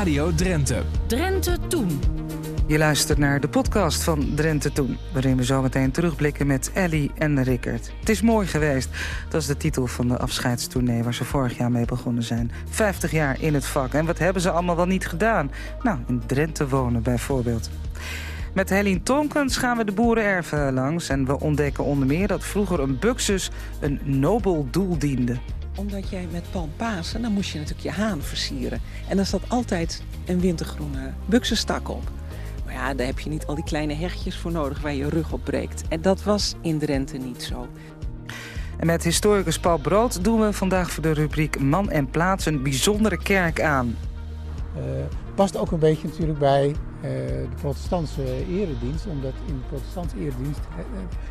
Radio Drenthe. Drenthe Toen. Je luistert naar de podcast van Drenthe Toen... waarin we zometeen terugblikken met Ellie en Rickert. Het is mooi geweest. Dat is de titel van de afscheidstournee... waar ze vorig jaar mee begonnen zijn. 50 jaar in het vak. En wat hebben ze allemaal wel niet gedaan? Nou, in Drenthe wonen bijvoorbeeld. Met Helene Tonkens gaan we de boerenerven langs... en we ontdekken onder meer dat vroeger een buxus een nobel doel diende omdat jij met palmpasen, dan moest je natuurlijk je haan versieren. En dan zat altijd een wintergroene buxenstak op. Maar ja, daar heb je niet al die kleine hechtjes voor nodig waar je rug op breekt. En dat was in Drenthe niet zo. En met historicus Paul Brood doen we vandaag voor de rubriek Man en Plaats een bijzondere kerk aan. Uh, past ook een beetje natuurlijk bij uh, de protestantse eredienst, omdat in de protestantse eredienst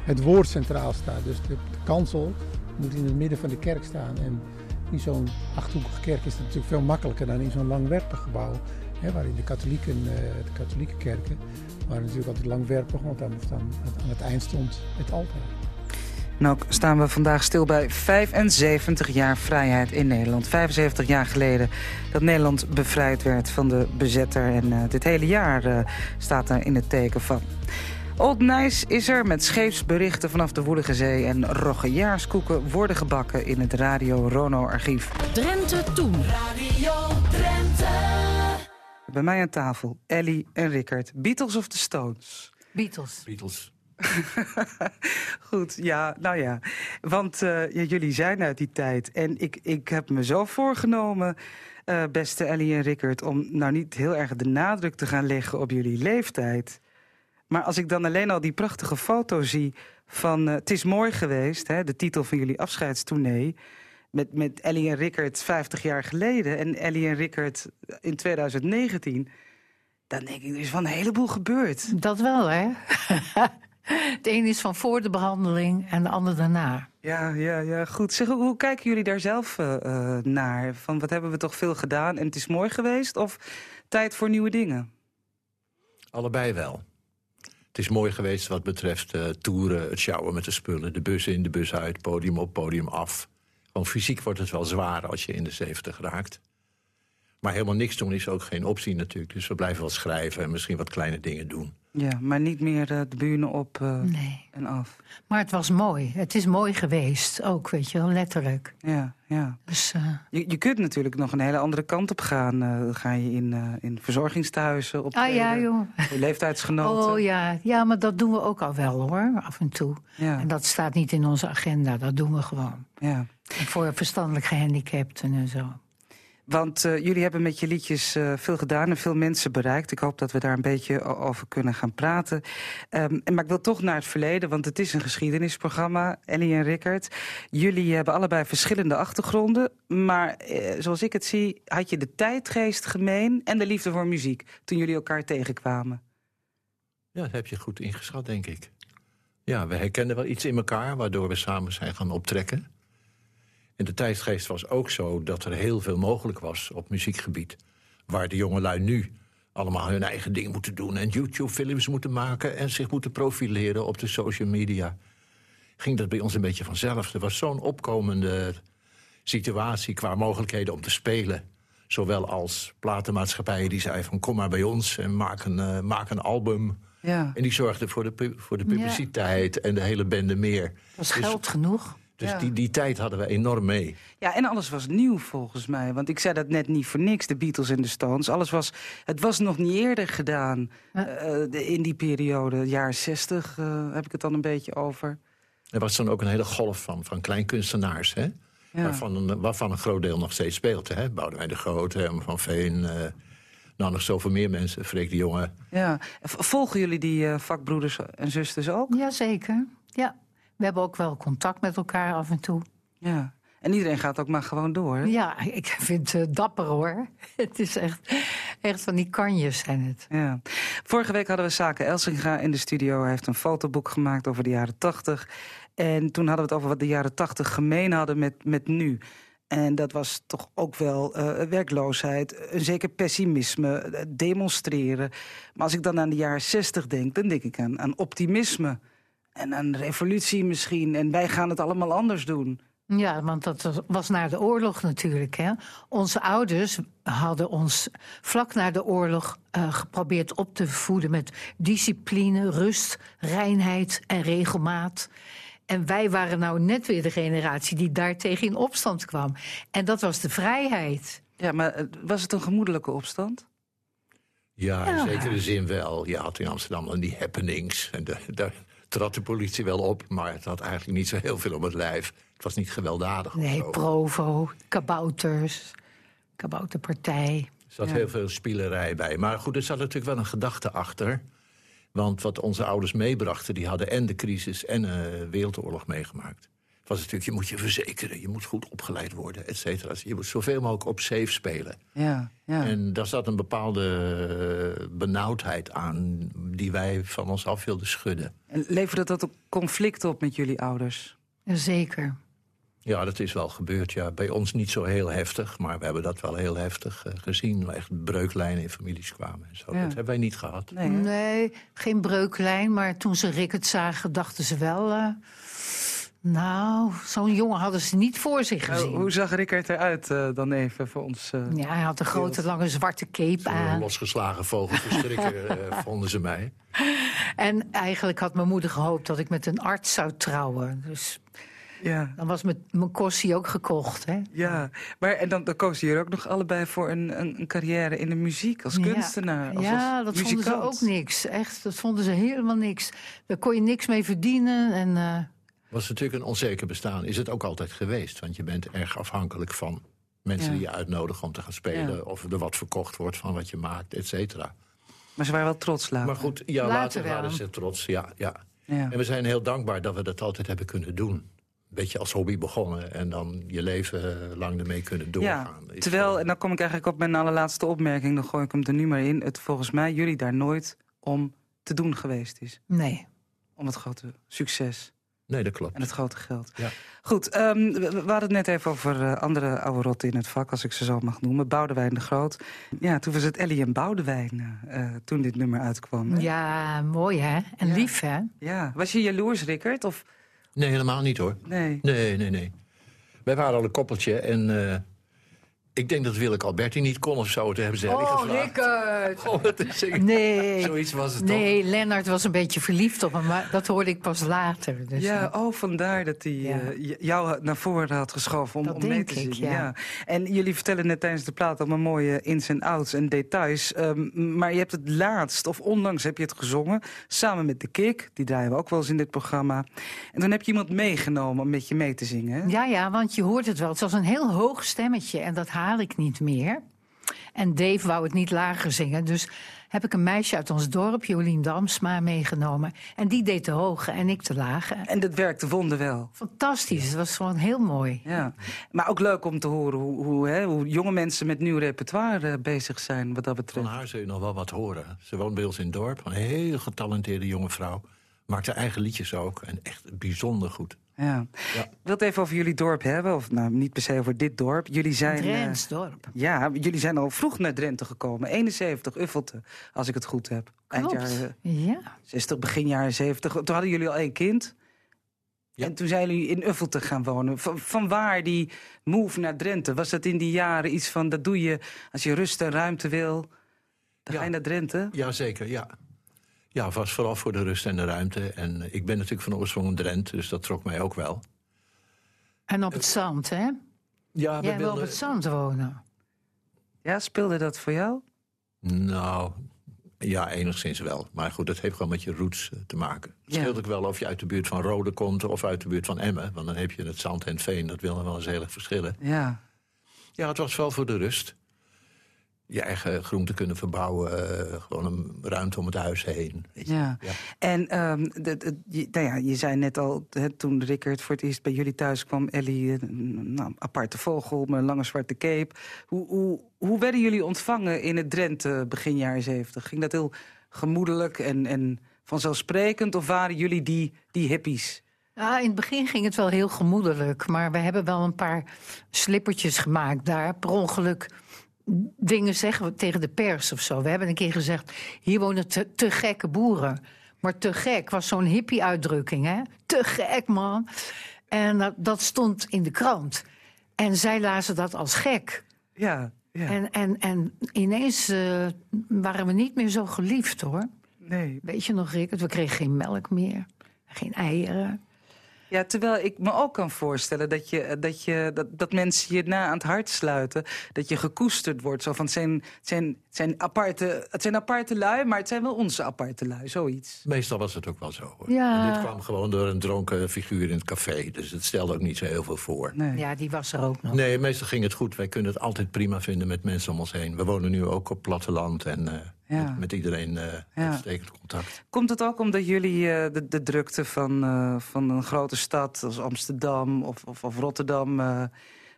het woord centraal staat. Dus de, de kansel moet in het midden van de kerk staan. En in zo'n achthoekige kerk is het natuurlijk veel makkelijker dan in zo'n langwerpig gebouw. Hè, waarin de katholieken, uh, de katholieke kerken waren natuurlijk altijd langwerpig, want dan, aan het eind stond het altaar. Nou staan we vandaag stil bij 75 jaar vrijheid in Nederland. 75 jaar geleden dat Nederland bevrijd werd van de bezetter. En uh, dit hele jaar uh, staat er in het teken van. Old Nice is er met scheepsberichten vanaf de Woelige Zee... en roggejaarskoeken worden gebakken in het Radio Rono-archief. Drenthe Toen. Radio Drenthe. Bij mij aan tafel Ellie en Rickert. Beatles of the Stones? Beatles. Beatles. Goed, ja, nou ja. Want uh, ja, jullie zijn uit die tijd. En ik, ik heb me zo voorgenomen, uh, beste Ellie en Rickert... om nou niet heel erg de nadruk te gaan leggen op jullie leeftijd... Maar als ik dan alleen al die prachtige foto zie van... Uh, het is mooi geweest, hè, de titel van jullie afscheidstournee... Met, met Ellie en Rickert 50 jaar geleden en Ellie en Rickert in 2019... dan denk ik, er is van een heleboel gebeurd. Dat wel, hè? het een is van voor de behandeling en de ander daarna. Ja, ja, ja, goed. Zeg, hoe kijken jullie daar zelf uh, naar? Van wat hebben we toch veel gedaan en het is mooi geweest? Of tijd voor nieuwe dingen? Allebei wel. Het is mooi geweest wat betreft uh, toeren, het sjouwen met de spullen... de bus in, de bus uit, podium op, podium af. Gewoon fysiek wordt het wel zwaar als je in de 70 raakt. Maar helemaal niks doen is ook geen optie natuurlijk. Dus we blijven wel schrijven en misschien wat kleine dingen doen. Ja, maar niet meer uh, de bühne op uh, nee. en af. Maar het was mooi. Het is mooi geweest, ook, weet je wel, letterlijk. Ja, ja. Dus, uh... je, je kunt natuurlijk nog een hele andere kant op gaan. Dan ga je in, in verzorgingstehuizen op ah, ja, joh. leeftijdsgenoten. Oh ja. ja, maar dat doen we ook al wel hoor, af en toe. Ja. En dat staat niet in onze agenda, dat doen we gewoon. Ja. En voor verstandelijk gehandicapten en zo. Want uh, jullie hebben met je liedjes uh, veel gedaan en veel mensen bereikt. Ik hoop dat we daar een beetje over kunnen gaan praten. Um, maar ik wil toch naar het verleden, want het is een geschiedenisprogramma. Ellie en Rickert, jullie hebben allebei verschillende achtergronden. Maar uh, zoals ik het zie, had je de tijdgeest gemeen... en de liefde voor muziek toen jullie elkaar tegenkwamen. Ja, dat heb je goed ingeschat, denk ik. Ja, we herkenden wel iets in elkaar, waardoor we samen zijn gaan optrekken. En de tijdsgeest was ook zo dat er heel veel mogelijk was op muziekgebied. Waar de jongelui nu allemaal hun eigen ding moeten doen... en YouTube-films moeten maken en zich moeten profileren op de social media. Ging dat bij ons een beetje vanzelf. Er was zo'n opkomende situatie qua mogelijkheden om te spelen. Zowel als platenmaatschappijen die zeiden van kom maar bij ons en maak een, uh, maak een album... Ja. En die zorgden voor de, voor de publiciteit ja. en de hele bende meer. Dat was geld genoeg. Dus Ja. die, die tijd hadden we enorm mee. Ja, en alles was nieuw volgens mij. Want ik zei dat net niet voor niks, de Beatles en de Stones. Alles was, het was nog niet eerder gedaan eh, in die periode. Jaren zestig eh, heb ik het dan een beetje over. Er was dan ook een hele golf van, van kleinkunstenaars, hè? Ja. Waarvan, een, waarvan een groot deel nog steeds speelt. Hè? Boudewijn de Groot, Herman van Veen... eh, nou, nog zoveel meer mensen. Freek de Jonge. Ja. Volgen jullie die eh, vakbroeders en zusters ook? Jazeker, ja. We hebben ook wel contact met elkaar af en toe. Ja. En iedereen gaat ook maar gewoon door. hè? Ja, ik vind het dapper hoor. Het is echt, echt van die kanjes zijn het. Ja. Vorige week hadden we Zaken Elsinga in de studio. Hij heeft een fotoboek gemaakt over de jaren tachtig. En toen hadden we het over wat de jaren tachtig gemeen hadden met, met nu. En dat was toch ook wel eh, werkloosheid, een zeker pessimisme, eh, demonstreren. Maar als ik dan aan de jaren zestig denk, dan denk ik aan, aan optimisme. En aan revolutie misschien. En wij gaan het allemaal anders doen. Ja, want dat was- na de oorlog natuurlijk. Hè. Onze ouders hadden ons vlak na de oorlog eh, geprobeerd op te voeden met discipline, rust, reinheid en regelmaat. En wij waren nou net weer de generatie die daartegen in opstand kwam. En dat was de vrijheid. Ja, maar eh, was het een gemoedelijke opstand? Ja, in Ja. zekere zin wel. Je had in Amsterdam dan die happenings. En de- daar trad de politie wel op, maar het had eigenlijk niet zo heel veel om het lijf. Het was niet gewelddadig. Nee. Provo, kabouters, kabouterpartij. Er zat Ja. heel veel spielerij bij. Maar goed, er zat natuurlijk wel een gedachte achter. Want wat onze ouders meebrachten, die hadden en de crisis en de Wereldoorlog meegemaakt. Het was natuurlijk, je moet je verzekeren, je moet goed opgeleid worden, et cetera. Je moet zoveel mogelijk op safe spelen. Ja, ja. En daar zat een bepaalde eh, benauwdheid aan die wij van ons af wilden schudden. En leverde dat ook conflict op met jullie ouders? Zeker. Ja, dat is wel gebeurd. Ja. Bij ons niet zo heel heftig, maar we hebben dat wel heel heftig eh, gezien. Waar echt breuklijnen in families kwamen en zo. Ja. Dat hebben wij niet gehad. Nee, geen breuklijn. Maar toen ze Rickert zagen, dachten ze wel... eh, nou, zo'n jongen hadden ze niet voor zich Nou, gezien. hoe zag Rickert eruit eh, dan even voor ons? eh? Ja, hij had een grote, lange zwarte cape Zo'n aan. losgeslagen vogelverschrikker eh, vonden ze mij. En eigenlijk had mijn moeder gehoopt dat ik met een arts zou trouwen. Dus Ja, dan was mijn, mijn kostie ook gekocht, hè? ja. Maar en dan, dan kozen jullie er ook nog allebei voor een, een, een carrière in de muziek als kunstenaar. Als, ja, als dat vonden ze ook niks. Echt, dat vonden ze helemaal niks. Daar kon je niks mee verdienen. En, eh, was natuurlijk een onzeker bestaan. Is het ook altijd geweest. Want je bent erg afhankelijk van mensen Ja. die je uitnodigen om te gaan spelen. Ja. Of er wat verkocht wordt van wat je maakt, et cetera. Maar ze waren wel trots later. Maar goed, ja, Later waren ze trots. Ja, ja. Ja. En we zijn heel dankbaar dat we dat altijd hebben kunnen doen. Een beetje als hobby begonnen en dan je leven lang ermee kunnen doorgaan. Ja, terwijl, en dan kom ik eigenlijk op mijn allerlaatste opmerking, dan gooi ik hem er nu maar in. Het volgens mij jullie daar nooit om te doen geweest is. nee. Om het grote succes Nee, dat klopt. en het grote geld. Ja. Goed, ehm, we, we hadden het net even over eh, andere oude rotten in het vak, als ik ze zo mag noemen. Boudewijn de Groot. Ja, toen was het Ellie en Boudewijn eh, toen dit nummer uitkwam. hè? Ja, mooi hè? En Ja. lief hè? ja. Was je jaloers, Rickert? Of Nee, helemaal niet hoor. nee? Nee, nee, nee. Wij waren al een koppeltje en eh, ik denk dat Willeke Alberti niet kon of zo. Toen hebben ze Ellie Oh. Rickert! Oh, wat is het? Nee. Zoiets was het toch? Nee, Lennart was een beetje verliefd op hem, maar dat hoorde ik pas later. Dus, Ja, oh, vandaar dat hij Ja. eh, jou naar voren had geschoven om, Dat om mee denk te ik, zingen. ja. En jullie vertellen net tijdens de plaat allemaal mooie ins en outs en details. ehm, maar je hebt het laatst, of onlangs heb je het gezongen, samen met de Kik. Die draaien we ook wel eens in dit programma. En dan heb je iemand meegenomen om met je mee te zingen. hè? ja, ja, want je hoort het wel. Het was een heel hoog stemmetje en dat haal ik niet meer. En Dave wou het niet lager zingen, dus heb ik een meisje uit ons dorp, Jolien Damsma, meegenomen. En die deed de hoge en ik de lage. En dat werkte wonderwel. Fantastisch, het was gewoon heel mooi. Ja. Maar ook leuk om te horen hoe, hoe, hè, hoe jonge mensen met nieuw repertoire eh, bezig zijn wat dat Van betreft. haar zul je nog wel wat horen. Ze woont bij ons in het dorp. Een heel getalenteerde jonge vrouw. Maakt haar eigen liedjes ook. En echt bijzonder goed. Ja. Ja. Ik wil het even over jullie dorp hebben. Of nou, niet per se over dit dorp. Jullie zijn. eh, Drensdorp. Ja, jullie zijn al vroeg naar Drenthe gekomen. 71, Uffelte, als ik het goed heb. Eind Klopt. jaren Ja. 60. 60, begin jaren 70. Toen hadden jullie al één kind. Ja. En toen zijn jullie in Uffelte gaan wonen. Van, van waar die move naar Drenthe? Was dat in die jaren iets van, dat doe je als je rust en ruimte wil? Dan Ja. ga je naar Drenthe? Jazeker, ja. Ja, was vooral voor de rust en de ruimte. En ik ben natuurlijk van oorsprong een Drent, dus dat trok mij ook wel. En op het zand, hè? Ja, we Jij wil op het zand wonen. Ja, speelde dat voor jou? Nou, ja, enigszins wel. Maar goed, dat heeft gewoon met je roots eh, te maken. Het Ja. scheelt ook wel of je uit de buurt van Rode komt of uit de buurt van Emmen. Want dan heb je het zand en het veen, dat wil dan wel eens heel erg verschillen. Ja. Ja, het was wel voor de rust. Je eigen groente kunnen verbouwen, eh, gewoon een ruimte om het huis heen. weet je. Ja. Ja. En ehm, de, de- je, nou ja, je zei net al, hè, toen Rickert voor het eerst bij jullie thuis kwam... Ellie, eh, een nou, aparte vogel met een lange zwarte cape. Hoe, hoe, hoe werden jullie ontvangen in het Drenthe begin jaren zeventig? Ging dat heel gemoedelijk en, en vanzelfsprekend? Of waren jullie die, die hippies? Ja, in het begin ging het wel heel gemoedelijk. Maar we hebben wel een paar slippertjes gemaakt daar. Per ongeluk dingen zeggen tegen de pers of zo. We hebben een keer gezegd, hier wonen te, te gekke boeren. Maar te gek was zo'n hippie-uitdrukking, hè? Te gek, man. En dat, dat stond in de krant. En zij lazen dat als gek. Ja, ja. En, en, en ineens eh, waren we niet meer zo geliefd hoor. nee. Weet je nog, Rick? We kregen geen melk meer, geen eieren. Ja, terwijl ik me ook kan voorstellen dat, je, dat, je, dat, dat mensen je na aan het hart sluiten. Dat je gekoesterd wordt. Zo van, het, zijn, het, zijn, het, zijn aparte, het zijn aparte lui, maar het zijn wel onze aparte lui. Zoiets. Meestal was het ook wel zo. Hoor. Ja. En dit kwam gewoon door een dronken figuur in het café. Dus het stelde ook niet zo heel veel voor. Nee. Ja, die was er ook nog. Nee, meestal ging het goed. Wij kunnen het altijd prima vinden met mensen om ons heen. We wonen nu ook op platteland en eh, Ja. met, met iedereen eh Ja. uitstekend contact. Komt het ook omdat jullie eh, de, de drukte van, eh, van een grote stad als Amsterdam of, of, of Rotterdam eh,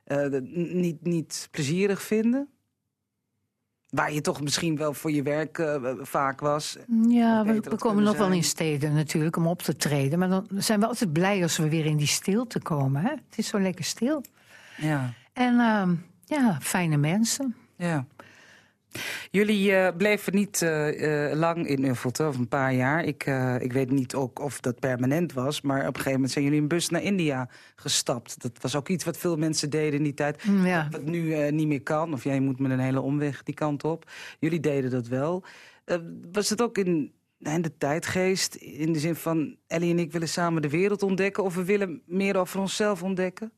eh, niet, niet plezierig vinden? Waar je toch misschien wel voor je werk vaak was. Ja, we, komen nog wel in steden natuurlijk om op te treden. Maar dan zijn we altijd blij als we weer in die stilte komen. Hè? Het is zo lekker stil. Ja. En ehm, ja, fijne mensen. Ja. Jullie eh, bleven niet eh, eh, lang in Uffelte, of een paar jaar. Ik, ik weet niet ook of dat permanent was, maar op een gegeven moment zijn jullie in bus naar India gestapt. Dat was ook iets wat veel mensen deden in die tijd. Mm, Ja. Wat nu niet meer kan, of jij moet met een hele omweg die kant op. Jullie deden dat wel. Was het ook in, in de tijdgeest, in de zin van... Ellie en ik willen samen de wereld ontdekken... of we willen meer over onszelf ontdekken?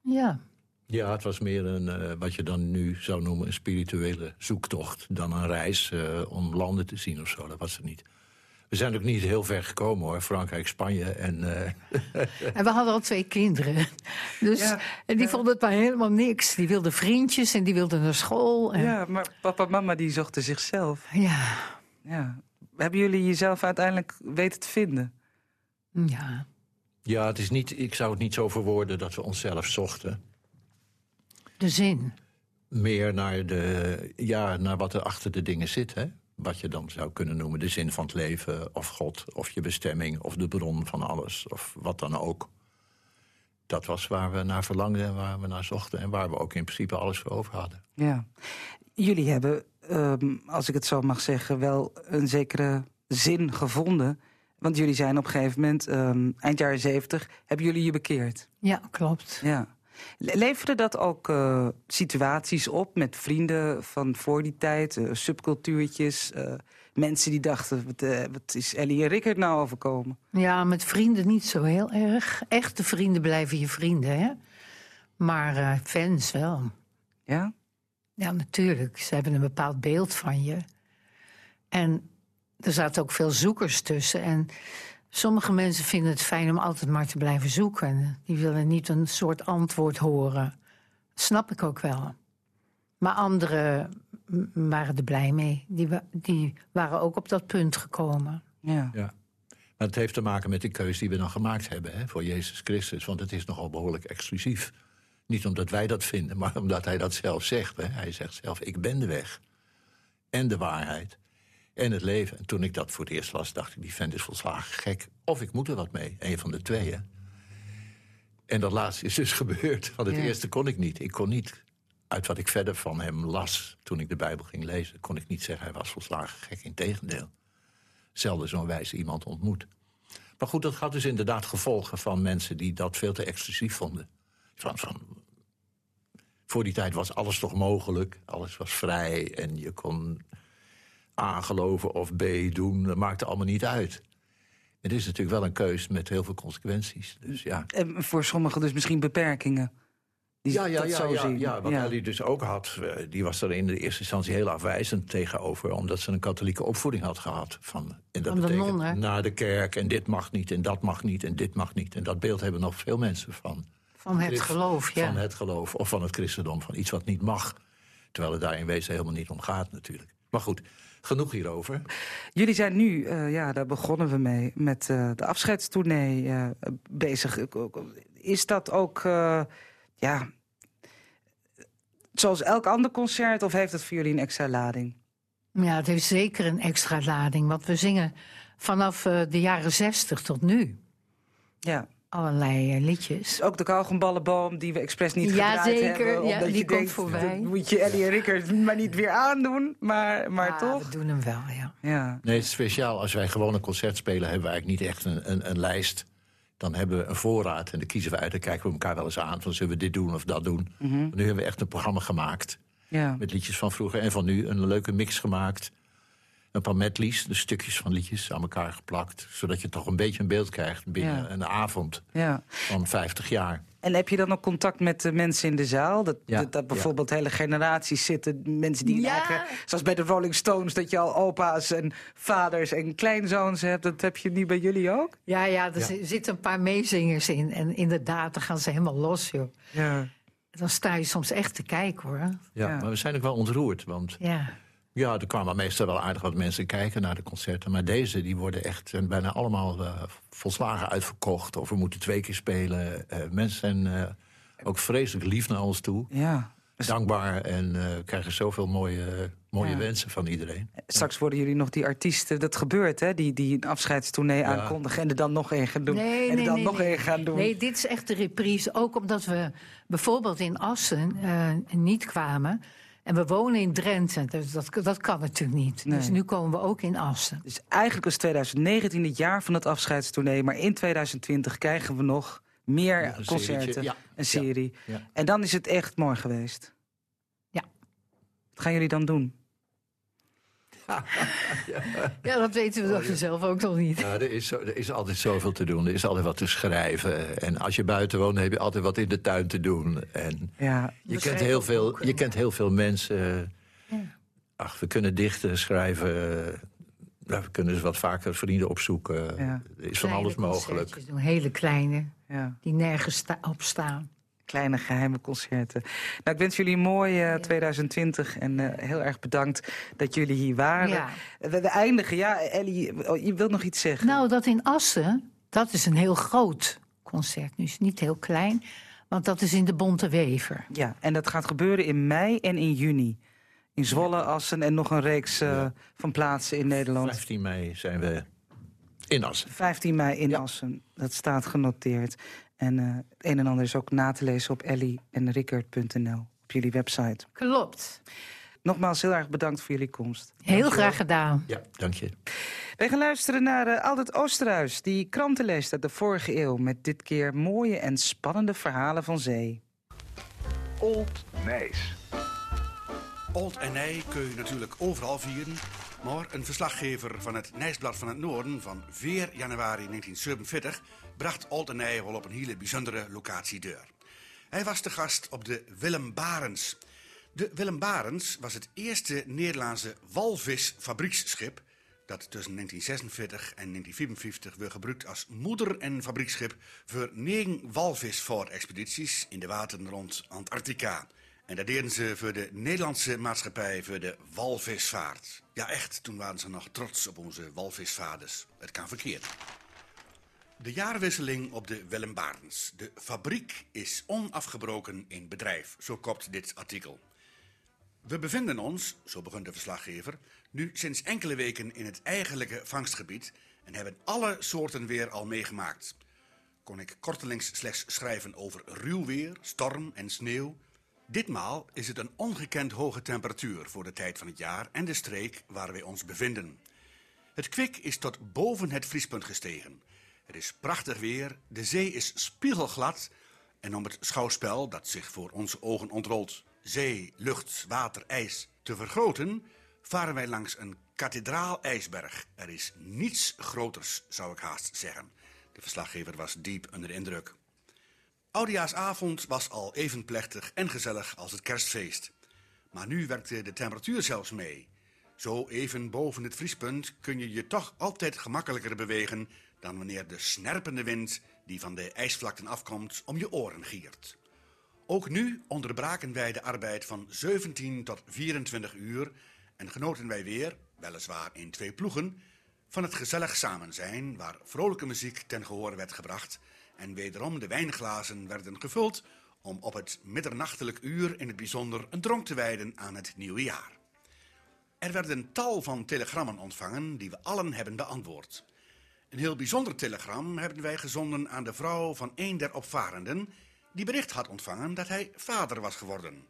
ja. Ja, het was meer een, eh, wat je dan nu zou noemen, een spirituele zoektocht. Dan een reis eh, om landen te zien of zo. Dat was het niet. We zijn ook niet heel ver gekomen hoor. Frankrijk, Spanje en... eh, En we hadden al twee kinderen. Dus, Ja, en die ja. vonden het maar helemaal niks. Die wilden vriendjes en die wilden naar school. En, Ja, maar papa en mama die zochten zichzelf. ja. Ja. Hebben jullie jezelf uiteindelijk weten te vinden? ja. ja, het is niet, ik zou het niet zo verwoorden dat we onszelf zochten. De zin. Meer naar, de, ja, naar wat er achter de dingen zit. Hè? Wat je dan zou kunnen noemen de zin van het leven, of God, of je bestemming, of de bron van alles, of wat dan ook. Dat was waar we naar verlangden en waar we naar zochten en waar we ook in principe alles voor over hadden. Ja. Jullie hebben, ehm, als ik het zo mag zeggen, wel een zekere zin gevonden. Want jullie zijn op een gegeven moment, ehm, eind jaren zeventig, hebben jullie je bekeerd. Ja, klopt. Ja. Le- Leverde dat ook eh, situaties op met vrienden van voor die tijd, eh, subcultuurtjes, eh, mensen die dachten, wat, wat is Ellie en Rickert nou overkomen? Ja, met vrienden niet zo heel erg. Echte vrienden blijven je vrienden, hè? Maar fans wel. Ja? Ja, natuurlijk. Ze hebben een bepaald beeld van je. En er zaten ook veel zoekers tussen. En sommige mensen vinden het fijn om altijd maar te blijven zoeken. Die willen niet een soort antwoord horen. Snap ik ook wel. Maar anderen waren er blij mee. Die, wa- die waren ook op dat punt gekomen. Ja. Ja. Maar het heeft te maken met de keuze die we dan gemaakt hebben hè, voor Jezus Christus. Want het is nogal behoorlijk exclusief. Niet omdat wij dat vinden, maar omdat hij dat zelf zegt. Hè. Hij zegt zelf, ik ben de weg. En de waarheid. En het leven. En toen ik dat voor het eerst las, dacht ik, die vent is volslagen gek. Of ik moet er wat mee. Een van de tweeën. En dat laatste is dus gebeurd. Want het Ja. eerste kon ik niet. Ik kon niet, uit wat ik verder van hem las... toen ik de Bijbel ging lezen... kon ik niet zeggen, hij was volslagen gek. Integendeel zelden zo'n wijze iemand ontmoet. Maar goed, dat had dus inderdaad gevolgen van mensen die dat veel te exclusief vonden. Van, van, voor die tijd was alles toch mogelijk, alles was vrij en je kon A geloven of B doen, dat maakte allemaal niet uit. Het is natuurlijk wel een keus met heel veel consequenties. Dus ja. En voor sommigen dus misschien beperkingen. Die Ja, ja, dat ja, zo ja, zien. ja, wat Ja. Ellie dus ook had, eh, die was er in de eerste instantie heel afwijzend tegenover, omdat ze een katholieke opvoeding had gehad. Van, en dat Van de betekent non, naar de kerk en dit mag niet en dat mag niet en dit mag niet. En dat beeld hebben nog veel mensen van. Van het Christ- geloof, ja. Van het geloof of van het christendom, van iets wat niet mag. Terwijl het daar in wezen helemaal niet om gaat natuurlijk. Maar goed, genoeg hierover. Jullie zijn nu, eh, ja, daar begonnen we mee, met eh, de afscheidstournee eh, bezig. Is dat ook, eh, ja, zoals elk ander concert... of heeft het voor jullie een extra lading? Ja, het heeft zeker een extra lading. Want we zingen vanaf eh, de jaren zestig tot nu Ja. Allerlei eh, liedjes. Ook de kauwgomballenboom die we expres niet Ja, gedraaid zeker. hebben. Ja, omdat die je komt denkt, voorbij. dat moet je Ellie en Rickert maar niet weer aandoen. Maar, maar Ah, toch. We doen hem wel, ja. Ja. Nee, het is speciaal. Als wij gewoon een concert spelen, hebben we eigenlijk niet echt een, een, een lijst Dan hebben we een voorraad en dan kiezen we uit. Dan kijken we elkaar wel eens aan. Van zullen we dit doen of dat doen. Nu hebben we echt een programma gemaakt. Ja. Met liedjes van vroeger en van nu. Een leuke mix gemaakt. Een paar medleys, dus stukjes van liedjes aan elkaar geplakt. Zodat je toch een beetje een beeld krijgt binnen Ja. een avond ja. van 50 jaar. En heb je dan ook contact met de mensen in de zaal? Dat, Ja, dat, dat bijvoorbeeld hele generaties zitten. Mensen die Ja. eigenlijk, zoals bij de Rolling Stones, dat je al opa's en vaders en kleinzoons hebt. Dat heb je nu bij jullie ook? Ja, ja, er zitten een paar meezingers in. En inderdaad, dan gaan ze helemaal los, joh. Ja. Dan sta je soms echt te kijken, hoor. Ja, Ja. Maar we zijn ook wel ontroerd. Want Ja. Ja, er kwamen meestal wel aardig wat mensen kijken naar de concerten. Maar deze die worden echt zijn bijna allemaal eh, volslagen uitverkocht. Of we moeten twee keer spelen. Eh, mensen zijn eh, ook vreselijk lief naar ons toe. ja. Dankbaar en eh, krijgen zoveel mooie, mooie Ja. wensen van iedereen. Straks worden jullie nog die artiesten. Dat gebeurt, hè? Die, die een afscheidstournee aankondigen en er dan nog één gaan doen. Nee, en er nee, dan nee, nog nee. één gaan doen. Nee, dit is echt de reprise. Ook omdat we bijvoorbeeld in Assen eh, niet kwamen. En we wonen in Drenthe. Dus dat, dat kan natuurlijk niet. Dus nu komen we ook in Assen. Dus eigenlijk was 2019 het jaar van het afscheidstournee. Maar in 2020 krijgen we nog meer een concerten. ja. Een serie. Ja. En dan is het echt mooi geweest. Ja. Wat gaan jullie dan doen? Ja, dat weten we toch zelf ook nog niet. Ja, er, is zo, er is altijd zoveel te doen. Er is altijd wat te schrijven. En als je buiten woont, heb je altijd wat in de tuin te doen. En Ja, je, kent heel veel, boeken. je kent heel veel mensen. Ja. Ach, we kunnen dichten, schrijven. Nou, we kunnen eens wat vaker vrienden opzoeken. Ja. Er is van Kleine alles mogelijk. Doen, hele kleine, ja. die nergens sta- op staan. Kleine geheime concerten. Nou, ik wens jullie een mooi eh, 2020 en eh, heel erg bedankt dat jullie hier waren. Ja. We, we eindigen, ja, Ellie, oh, je wilt nog iets zeggen? Nou, dat in Assen, dat is een heel groot concert. Nu is het niet heel klein, want dat is in de Bonte Wever. Ja, en dat gaat gebeuren in mei en in juni. In Zwolle, Assen en nog een reeks eh, Ja. van plaatsen in Nederland. 15 mei zijn we in Assen. 15 mei in Ja. Assen, dat staat genoteerd. En eh, het een en ander is ook na te lezen op ellyenrickert.nl, op jullie website. Klopt. Nogmaals heel erg bedankt voor jullie komst. Heel graag gedaan. Ja, dank je. Wij gaan luisteren naar eh, Aldert Oosterhuis, die kranten leest uit de vorige eeuw... met dit keer mooie en spannende verhalen van zee. Old Nijs. Old en Nij kun je natuurlijk overal vieren. Maar een verslaggever van het Nijsblad van het Noorden van 4 januari 1947 bracht Old en Nij wel op een hele bijzondere locatie deur. Hij was de gast op de Willem Barens. De Willem Barens was het eerste Nederlandse walvisfabrieksschip dat tussen 1946 en 1954 werd gebruikt als moeder- en fabrieksschip voor negen walvisvaartexpedities in de wateren rond Antarctica. En dat deden ze voor de Nederlandse maatschappij voor de walvisvaart. Ja, echt, toen waren ze nog trots op onze walvisvaarders. Het kan verkeerd. De jaarwisseling op de Willem Barens. De fabriek is onafgebroken in bedrijf, zo kopt dit artikel. We bevinden ons, zo begon de verslaggever, nu sinds enkele weken in het eigenlijke vangstgebied en hebben alle soorten weer al meegemaakt. Kon ik kortelings slechts schrijven over ruw weer, storm en sneeuw. Ditmaal is het een ongekend hoge temperatuur voor de tijd van het jaar en de streek waar wij ons bevinden. Het kwik is tot boven het vriespunt gestegen. Het is prachtig weer, de zee is spiegelglad en om het schouwspel dat zich voor onze ogen ontrolt, zee, lucht, water, ijs, te vergroten, varen wij langs een kathedraal-ijsberg. Er is niets groters, zou ik haast zeggen. De verslaggever was diep onder de indruk. Oudejaarsavond was al even plechtig en gezellig als het kerstfeest. Maar nu werkte de temperatuur zelfs mee. Zo even boven het vriespunt kun je je toch altijd gemakkelijker bewegen dan wanneer de snerpende wind die van de ijsvlakten afkomt om je oren giert. Ook nu onderbraken wij de arbeid van 17 tot 24 uur en genoten wij weer, weliswaar in twee ploegen, van het gezellig samen zijn waar vrolijke muziek ten gehoor werd gebracht en wederom de wijnglazen werden gevuld om op het middernachtelijk uur in het bijzonder een dronk te wijden aan het nieuwe jaar. Er werden tal van telegrammen ontvangen die we allen hebben beantwoord. Een heel bijzonder telegram hebben wij gezonden aan de vrouw van een der opvarenden, die bericht had ontvangen dat hij vader was geworden.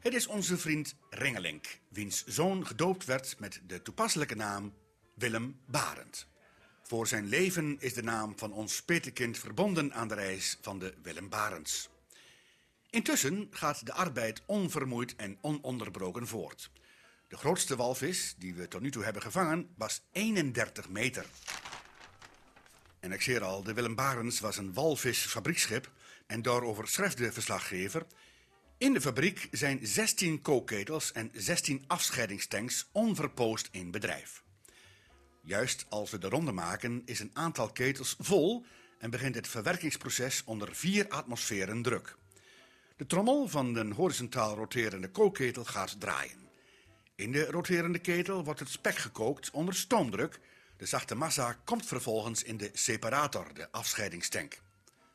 Het is onze vriend Ringelink, wiens zoon gedoopt werd met de toepasselijke naam Willem Barend. Voor zijn leven is de naam van ons petekind verbonden aan de reis van de Willem Barents. Intussen gaat de arbeid onvermoeid en ononderbroken voort. De grootste walvis die we tot nu toe hebben gevangen was 31 meter. En ik zie al, de Willem Barents was een walvisfabrieksschip en daarover schrijft de verslaggever... In de fabriek zijn 16 kookketels en 16 afscheidingstanks onverpoost in bedrijf. Juist als we de ronde maken is een aantal ketels vol en begint het verwerkingsproces onder 4 atmosferen druk. De trommel van de horizontaal roterende kookketel gaat draaien. In de roterende ketel wordt het spek gekookt onder stoomdruk. De zachte massa komt vervolgens in de separator, de afscheidingstank.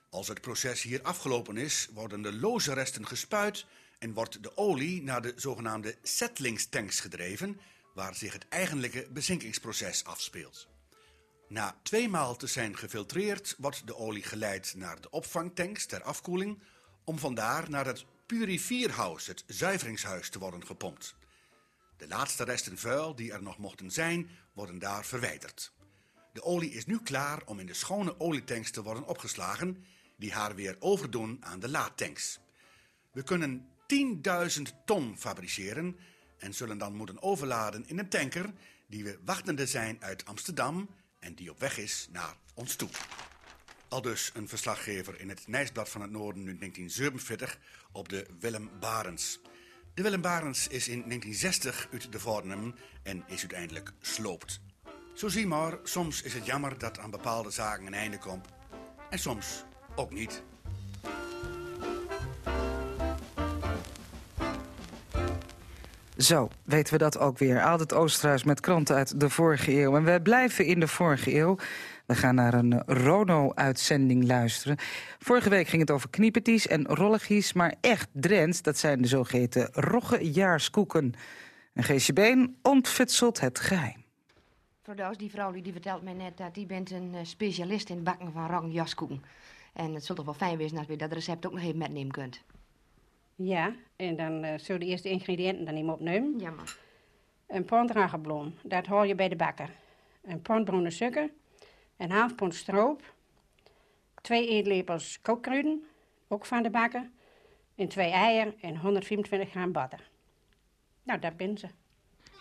Als het proces hier afgelopen is, worden de loze resten gespuit en wordt de olie naar de zogenaamde settlingstanks gedreven, waar zich het eigenlijke bezinkingsproces afspeelt. Na tweemaal te zijn gefiltreerd, wordt de olie geleid naar de opvangtanks ter afkoeling, om vandaar naar het purifierhuis, het zuiveringshuis, te worden gepompt. De laatste resten vuil die er nog mochten zijn, worden daar verwijderd. De olie is nu klaar om in de schone olietanks te worden opgeslagen, die haar weer overdoen aan de laadtanks. We kunnen 10.000 ton fabriceren en zullen dan moeten overladen in een tanker die we wachtende zijn uit Amsterdam en die op weg is naar ons toe. Aldus een verslaggever in het Nijsblad van het Noorden in 1947 op de Willem Barens. De Willem Barens is in 1960 uit de Vornem en is uiteindelijk sloopt. Zo zie maar, soms is het jammer dat aan bepaalde zaken een einde komt. En soms ook niet. Zo, weten we dat ook weer. Altijd Oosterhuis met kranten uit de vorige eeuw. En we blijven in de vorige eeuw. We gaan naar een Rono-uitzending luisteren. Vorige week ging het over kniepeties en rolligies, maar echt Drents, dat zijn de zogeheten roggejaarskoeken. En Geesje Been ontfutselt het geheim. Voor die vrouw die vertelt mij net dat die bent een eh, specialist in het bakken van roggejaarskoeken. En het zult toch wel fijn wezen als we dat recept ook nog even metnemen kunt. Ja, en dan uh, zullen de eerste ingrediënten dan even opnemen. Ja, man. Een pond raggebloem, dat hoor je bij de bakker. Een pond bruine suiker, een half pond stroop, twee eetlepels kookkruiden, ook van de bakker, en twee eieren en 125 gram butter. Nou, dat ben ze.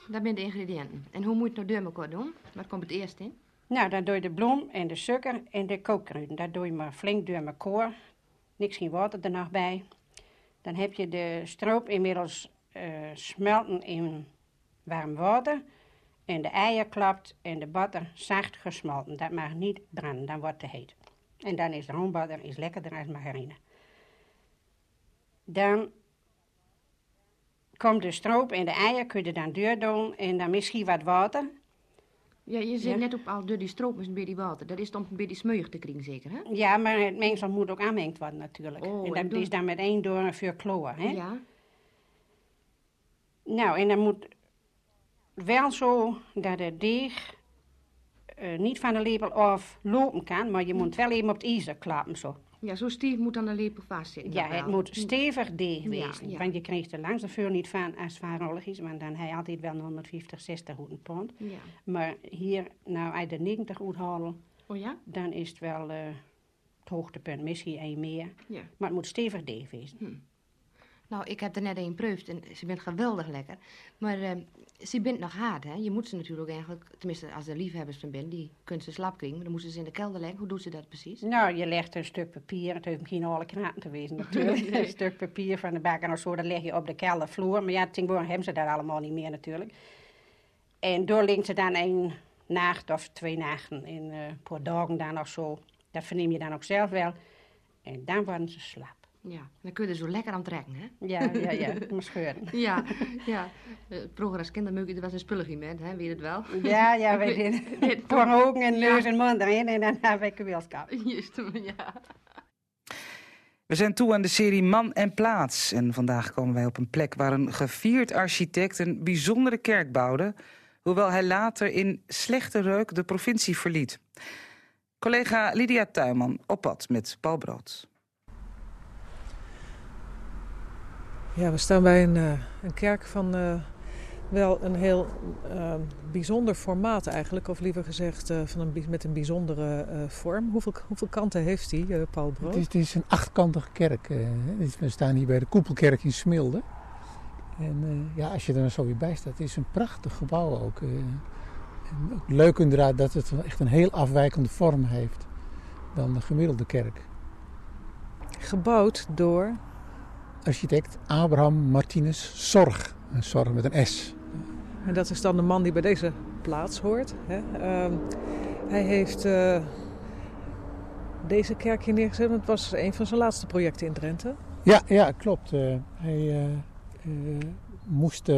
Dat zijn de ingrediënten. En hoe moet je het nou door elkaar doen? Wat komt het eerst in? Nou, dan doe je de bloem en de suiker en de kookkruiden. Dat doe je maar flink door elkaar. Niks geen water er nog bij. Dan heb je de stroop inmiddels uh, smelten in warm water. En de eier klapt en de butter zacht gesmolten. Dat mag niet branden, dan wordt het heet. En dan is roombutter is lekkerder als margarine. Dan komt de stroop en de eier, kun je dan deur doen en dan misschien wat water. Ja, je zit net op al door die stroop met een beetje water. Dat is dan een beetje smeuig te krijgen zeker, hè? Ja, maar het mengsel moet ook aanmengd worden natuurlijk. Oh, en dat is dan met één door een vuur kloor, hè? Ja. Nou, en dan moet wel zo dat het deeg eh, niet van de lepel af lopen kan, maar je moet wel even op het ijzer klappen zo. Ja, zo stief moet dan de lepel vastzitten. Ja, het moet stevig deeg wezen. ja. Want je krijgt er langs de vuur niet van als het vaarrollig is, want dan je altijd wel 150, 60 hoeden pond. Ja. Maar hier, nou, uit de 90 uithalen, Oh ja? dan is het wel eh, het hoogtepunt. Misschien één meer. Ja. Maar het moet stevig deeg wezen. Hm. Nou, ik heb er net een proefd en ze bent geweldig lekker. Maar eh, ze bent nog hard, hè? Je moet ze natuurlijk ook eigenlijk, tenminste als er liefhebbers van ben, die kunnen ze slap krijgen. Maar dan moeten ze in de kelder leggen. Hoe doet ze dat precies? Nou, je legt een stuk papier, het hoeft geen alle knaten te wezen natuurlijk. Nee. Een stuk papier van de bakker of zo, dat leg je op de keldervloer. Maar ja, tegenwoordig hebben ze dat allemaal niet meer natuurlijk. En doorlinkt ze dan een nacht of twee nachten, in eh paar dagen dan of zo. Dat verneem je dan ook zelf wel. En dan worden ze slap. Ja, dan kun je er zo lekker aan trekken, hè? Ja, ja, ja, maar scheuren. Ja, ja. Eh, vroeger als kindermeukje, er was een spulligje met, hè? Weet je het wel? Ja, ja, weet- deden weet- paar ogen en Ja. neus en mond erin en dan heb ik een wielskap. Juist, ja. We zijn toe aan de serie Man en Plaats. En vandaag komen wij op een plek waar een gevierd architect een bijzondere kerk bouwde. Hoewel hij later in slechte reuk de provincie verliet. Collega Lydia Tuinman op pad met Paul Brood. Ja, we staan bij een, eh, een kerk van eh, wel een heel uh, bijzonder formaat eigenlijk. Of liever gezegd uh, van een, met een bijzondere vorm. Hoeveel, hoeveel kanten heeft die, Paul Brood? Het is, het is, een achtkantige kerk. we staan hier bij de Koepelkerk in Smilde. En ja, als je er zo weer bij staat, het is een prachtig gebouw ook. En ook leuk inderdaad dat het echt een heel afwijkende vorm heeft dan de gemiddelde kerk. Gebouwd door? Architect Abraham Martinez Zorg. Een zorg met een S. En dat is dan de man die bij deze plaats hoort. Hè? Uh, hij heeft uh, deze kerk hier neergezet. Het was een van zijn laatste projecten in Drenthe. Ja, ja klopt. Uh, hij uh, moest,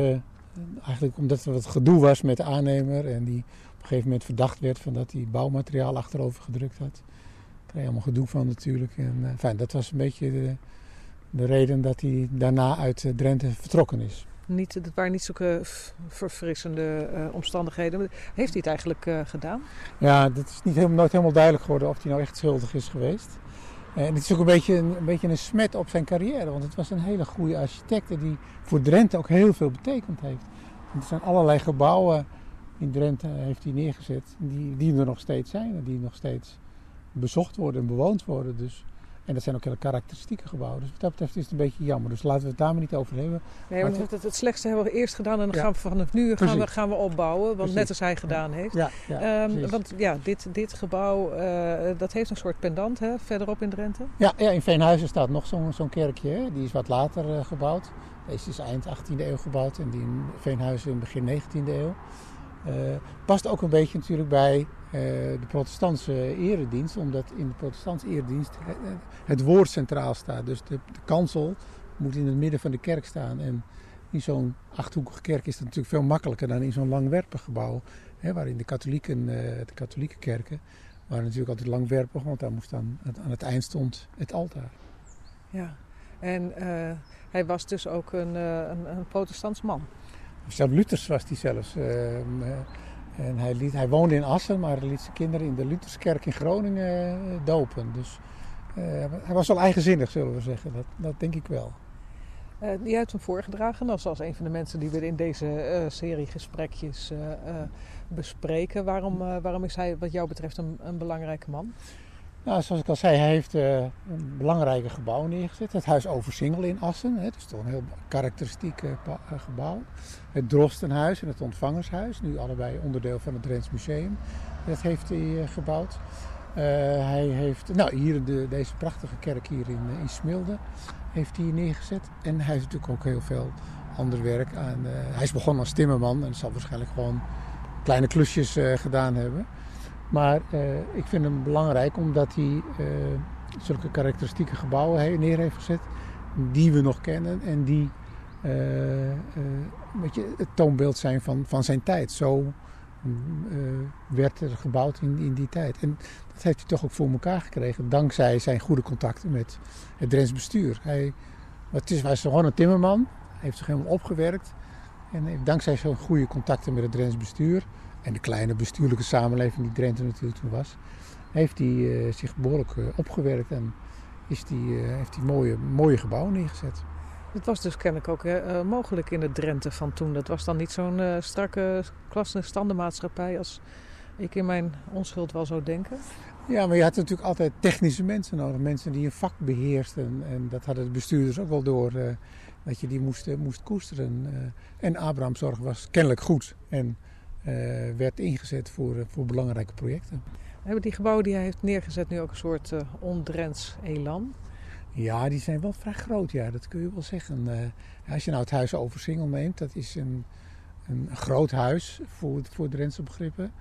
eigenlijk omdat er wat gedoe was met de aannemer... en die op een gegeven moment verdacht werd van dat hij bouwmateriaal achterover gedrukt had. Daar kreeg je allemaal gedoe van natuurlijk. En, fijn, dat was een beetje de, de reden dat hij daarna uit Drenthe vertrokken is. Niet, het waren niet zulke verfrissende uh, omstandigheden. Heeft hij het eigenlijk uh, gedaan? Ja, dat is niet helemaal, nooit helemaal duidelijk geworden of hij nou echt schuldig is geweest. En het is ook een beetje een, een, beetje een smet op zijn carrière. Want het was een hele goede architect die voor Drenthe ook heel veel betekend heeft. er zijn allerlei gebouwen in Drenthe heeft hij neergezet die, die er nog steeds zijn. En die nog steeds bezocht worden en bewoond worden. Dus en dat zijn ook hele karakteristieke gebouwen. Dus wat dat betreft is het een beetje jammer. Dus laten we het daar maar niet over hebben. Nee, want het, het, het, slechtste hebben we eerst gedaan en dan gaan we vanaf nu gaan we, gaan we opbouwen. Want Precies. net als hij gedaan heeft. Ja, ja, um, want ja, dit, dit gebouw, uh, dat heeft een soort pendant hè, verderop in Drenthe. Ja, ja in Veenhuizen staat nog zo'n zo'n kerkje. Hè. Die is wat later uh, gebouwd. Deze is eind 18e eeuw gebouwd en die in Veenhuizen in begin 19e eeuw. Uh, past ook een beetje natuurlijk bij de protestantse eredienst, omdat in de protestantse eredienst het woord centraal staat. Dus de, de, kansel moet in het midden van de kerk staan. En in zo'n achthoekige kerk is dat natuurlijk veel makkelijker dan in zo'n langwerpig gebouw. Hè, waarin de katholieken, uh, de katholieke kerken waren natuurlijk altijd langwerpig, want daar moest dan aan het eind stond het altaar. Ja, en hij was dus ook een, een, een protestants man. Zelf Luthers was hij zelfs. Uh, en hij, liet, hij woonde in Assen, maar hij liet zijn kinderen in de Lutherskerk in Groningen uh, dopen. Dus uh, hij was wel eigenzinnig, zullen we zeggen. Dat, dat denk ik wel. Uh, jij hebt hem voorgedragen als, als een van de mensen die we in deze serie gesprekjes bespreken. Waarom, waarom is hij wat jou betreft een, een belangrijke man? Nou, zoals ik al zei, hij heeft uh, een belangrijke gebouw neergezet. Het huis Oversingel in Assen. Dat is toch een heel karakteristiek uh, gebouw. Het Drostenhuis en het Ontvangershuis, nu allebei onderdeel van het Drents Museum. Dat heeft hij gebouwd. hij heeft, nou hier de, deze prachtige kerk hier in, in Smilde heeft hij neergezet. En hij heeft natuurlijk ook heel veel ander werk aan. hij is begonnen als timmerman en zal waarschijnlijk gewoon kleine klusjes gedaan hebben. Maar uh, ik vind hem belangrijk omdat hij uh, zulke karakteristieke gebouwen neer heeft gezet. Die we nog kennen en die uh, je, het toonbeeld zijn van, van zijn tijd. Zo werd er gebouwd in, in die tijd. En dat heeft hij toch ook voor elkaar gekregen. Dankzij zijn goede contacten met het Drents bestuur. Hij, het is gewoon een timmerman. Hij heeft zich helemaal opgewerkt. En heeft dankzij zijn goede contacten met het Drents bestuur en de kleine bestuurlijke samenleving die Drenthe natuurlijk toen was, heeft hij uh, zich behoorlijk uh, opgewerkt en is die, uh, heeft hij mooie, mooie gebouwen neergezet. Het was dus kennelijk ook mogelijk in het Drenthe van toen. Dat was dan niet zo'n strakke klasse- standenmaatschappij als ik in mijn onschuld wel zou denken. Ja, maar je had natuurlijk altijd technische mensen nodig. Mensen die een vak beheersten. En dat hadden de bestuurders ook wel door. dat je die moest, moest koesteren. en Abrahamzorg was kennelijk goed. En werd ingezet voor, eh, voor belangrijke projecten. Hebben die gebouwen die hij heeft neergezet nu ook een soort uh, ondrents elan? Ja, die zijn wel vrij groot, ja, dat kun je wel zeggen. Uh, als je nou het huis Oversingel neemt, dat is een, een groot huis voor, voor Drentse begrippen.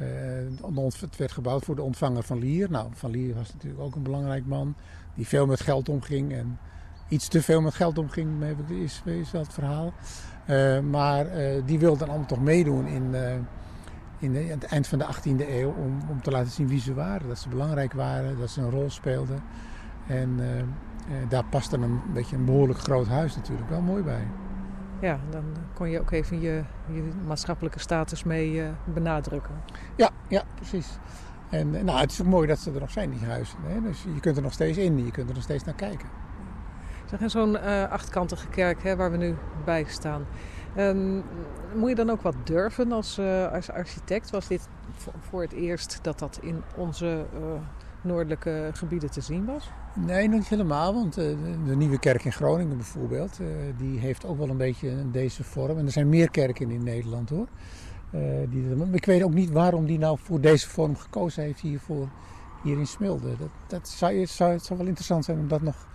Uh, het werd gebouwd voor de ontvanger van Lier. Nou, Van Lier was natuurlijk ook een belangrijk man die veel met geld omging en iets te veel met geld omging, is, is het verhaal. Uh, maar uh, die wilden allemaal toch meedoen in, uh, in het eind van de 18e eeuw om, om te laten zien wie ze waren. Dat ze belangrijk waren, dat ze een rol speelden. En daar paste een beetje een behoorlijk groot huis natuurlijk wel mooi bij. Ja, dan kon je ook even je, je maatschappelijke status mee benadrukken. Ja, ja, precies. En nou, het is ook mooi dat ze er nog zijn, die huizen. Hè? Dus je kunt er nog steeds in, je kunt er nog steeds naar kijken. Zeg, zo'n uh, achtkantige kerk hè, waar we nu bij staan. Ehm, moet je dan ook wat durven als, eh, als architect? Was dit voor, het eerst dat dat in onze eh, noordelijke gebieden te zien was? Nee, niet helemaal. Want eh, de, de nieuwe kerk in Groningen bijvoorbeeld, eh, die heeft ook wel een beetje deze vorm. En er zijn meer kerken in Nederland hoor. Eh, die, ik weet ook niet waarom die nou voor deze vorm gekozen heeft hiervoor, hier in Smilde. Dat, dat zou, het zou wel interessant zijn om dat nog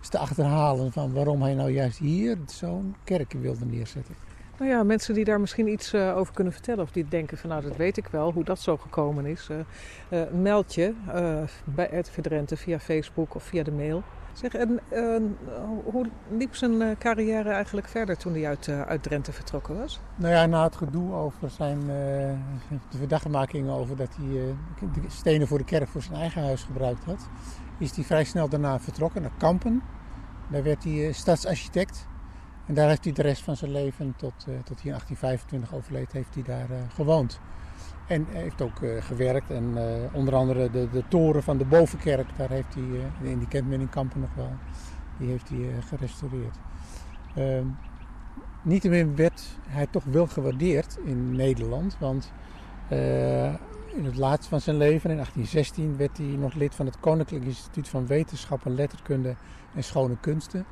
eens te achterhalen. Van waarom hij nou juist hier zo'n kerk wilde neerzetten. Nou ja, mensen die daar misschien iets uh, over kunnen vertellen. Of die denken van nou dat weet ik wel, hoe dat zo gekomen is. Uh, uh, meld je bij RTV Drenthe via Facebook of via de mail. Zeg, en hoe liep zijn carrière eigenlijk verder toen hij uit, uit Drenthe vertrokken was? Nou ja, na het gedoe over zijn, de verdachtmaking over dat hij de stenen voor de kerk voor zijn eigen huis gebruikt had, is hij vrij snel daarna vertrokken naar Kampen. Daar werd hij stadsarchitect. En daar heeft hij de rest van zijn leven, tot, uh, tot hij in 1825 overleed, heeft hij daar uh, gewoond. En heeft ook gewerkt. En onder andere de, de toren van de bovenkerk, daar heeft hij, in die kent men in Kampen nog wel, die heeft hij gerestaureerd. Ehm, Niettemin werd hij toch wel gewaardeerd in Nederland. Want in het laatst van zijn leven, in 1816, werd hij nog lid van het Koninklijk Instituut van Wetenschap en Letterkunde en Schone Kunsten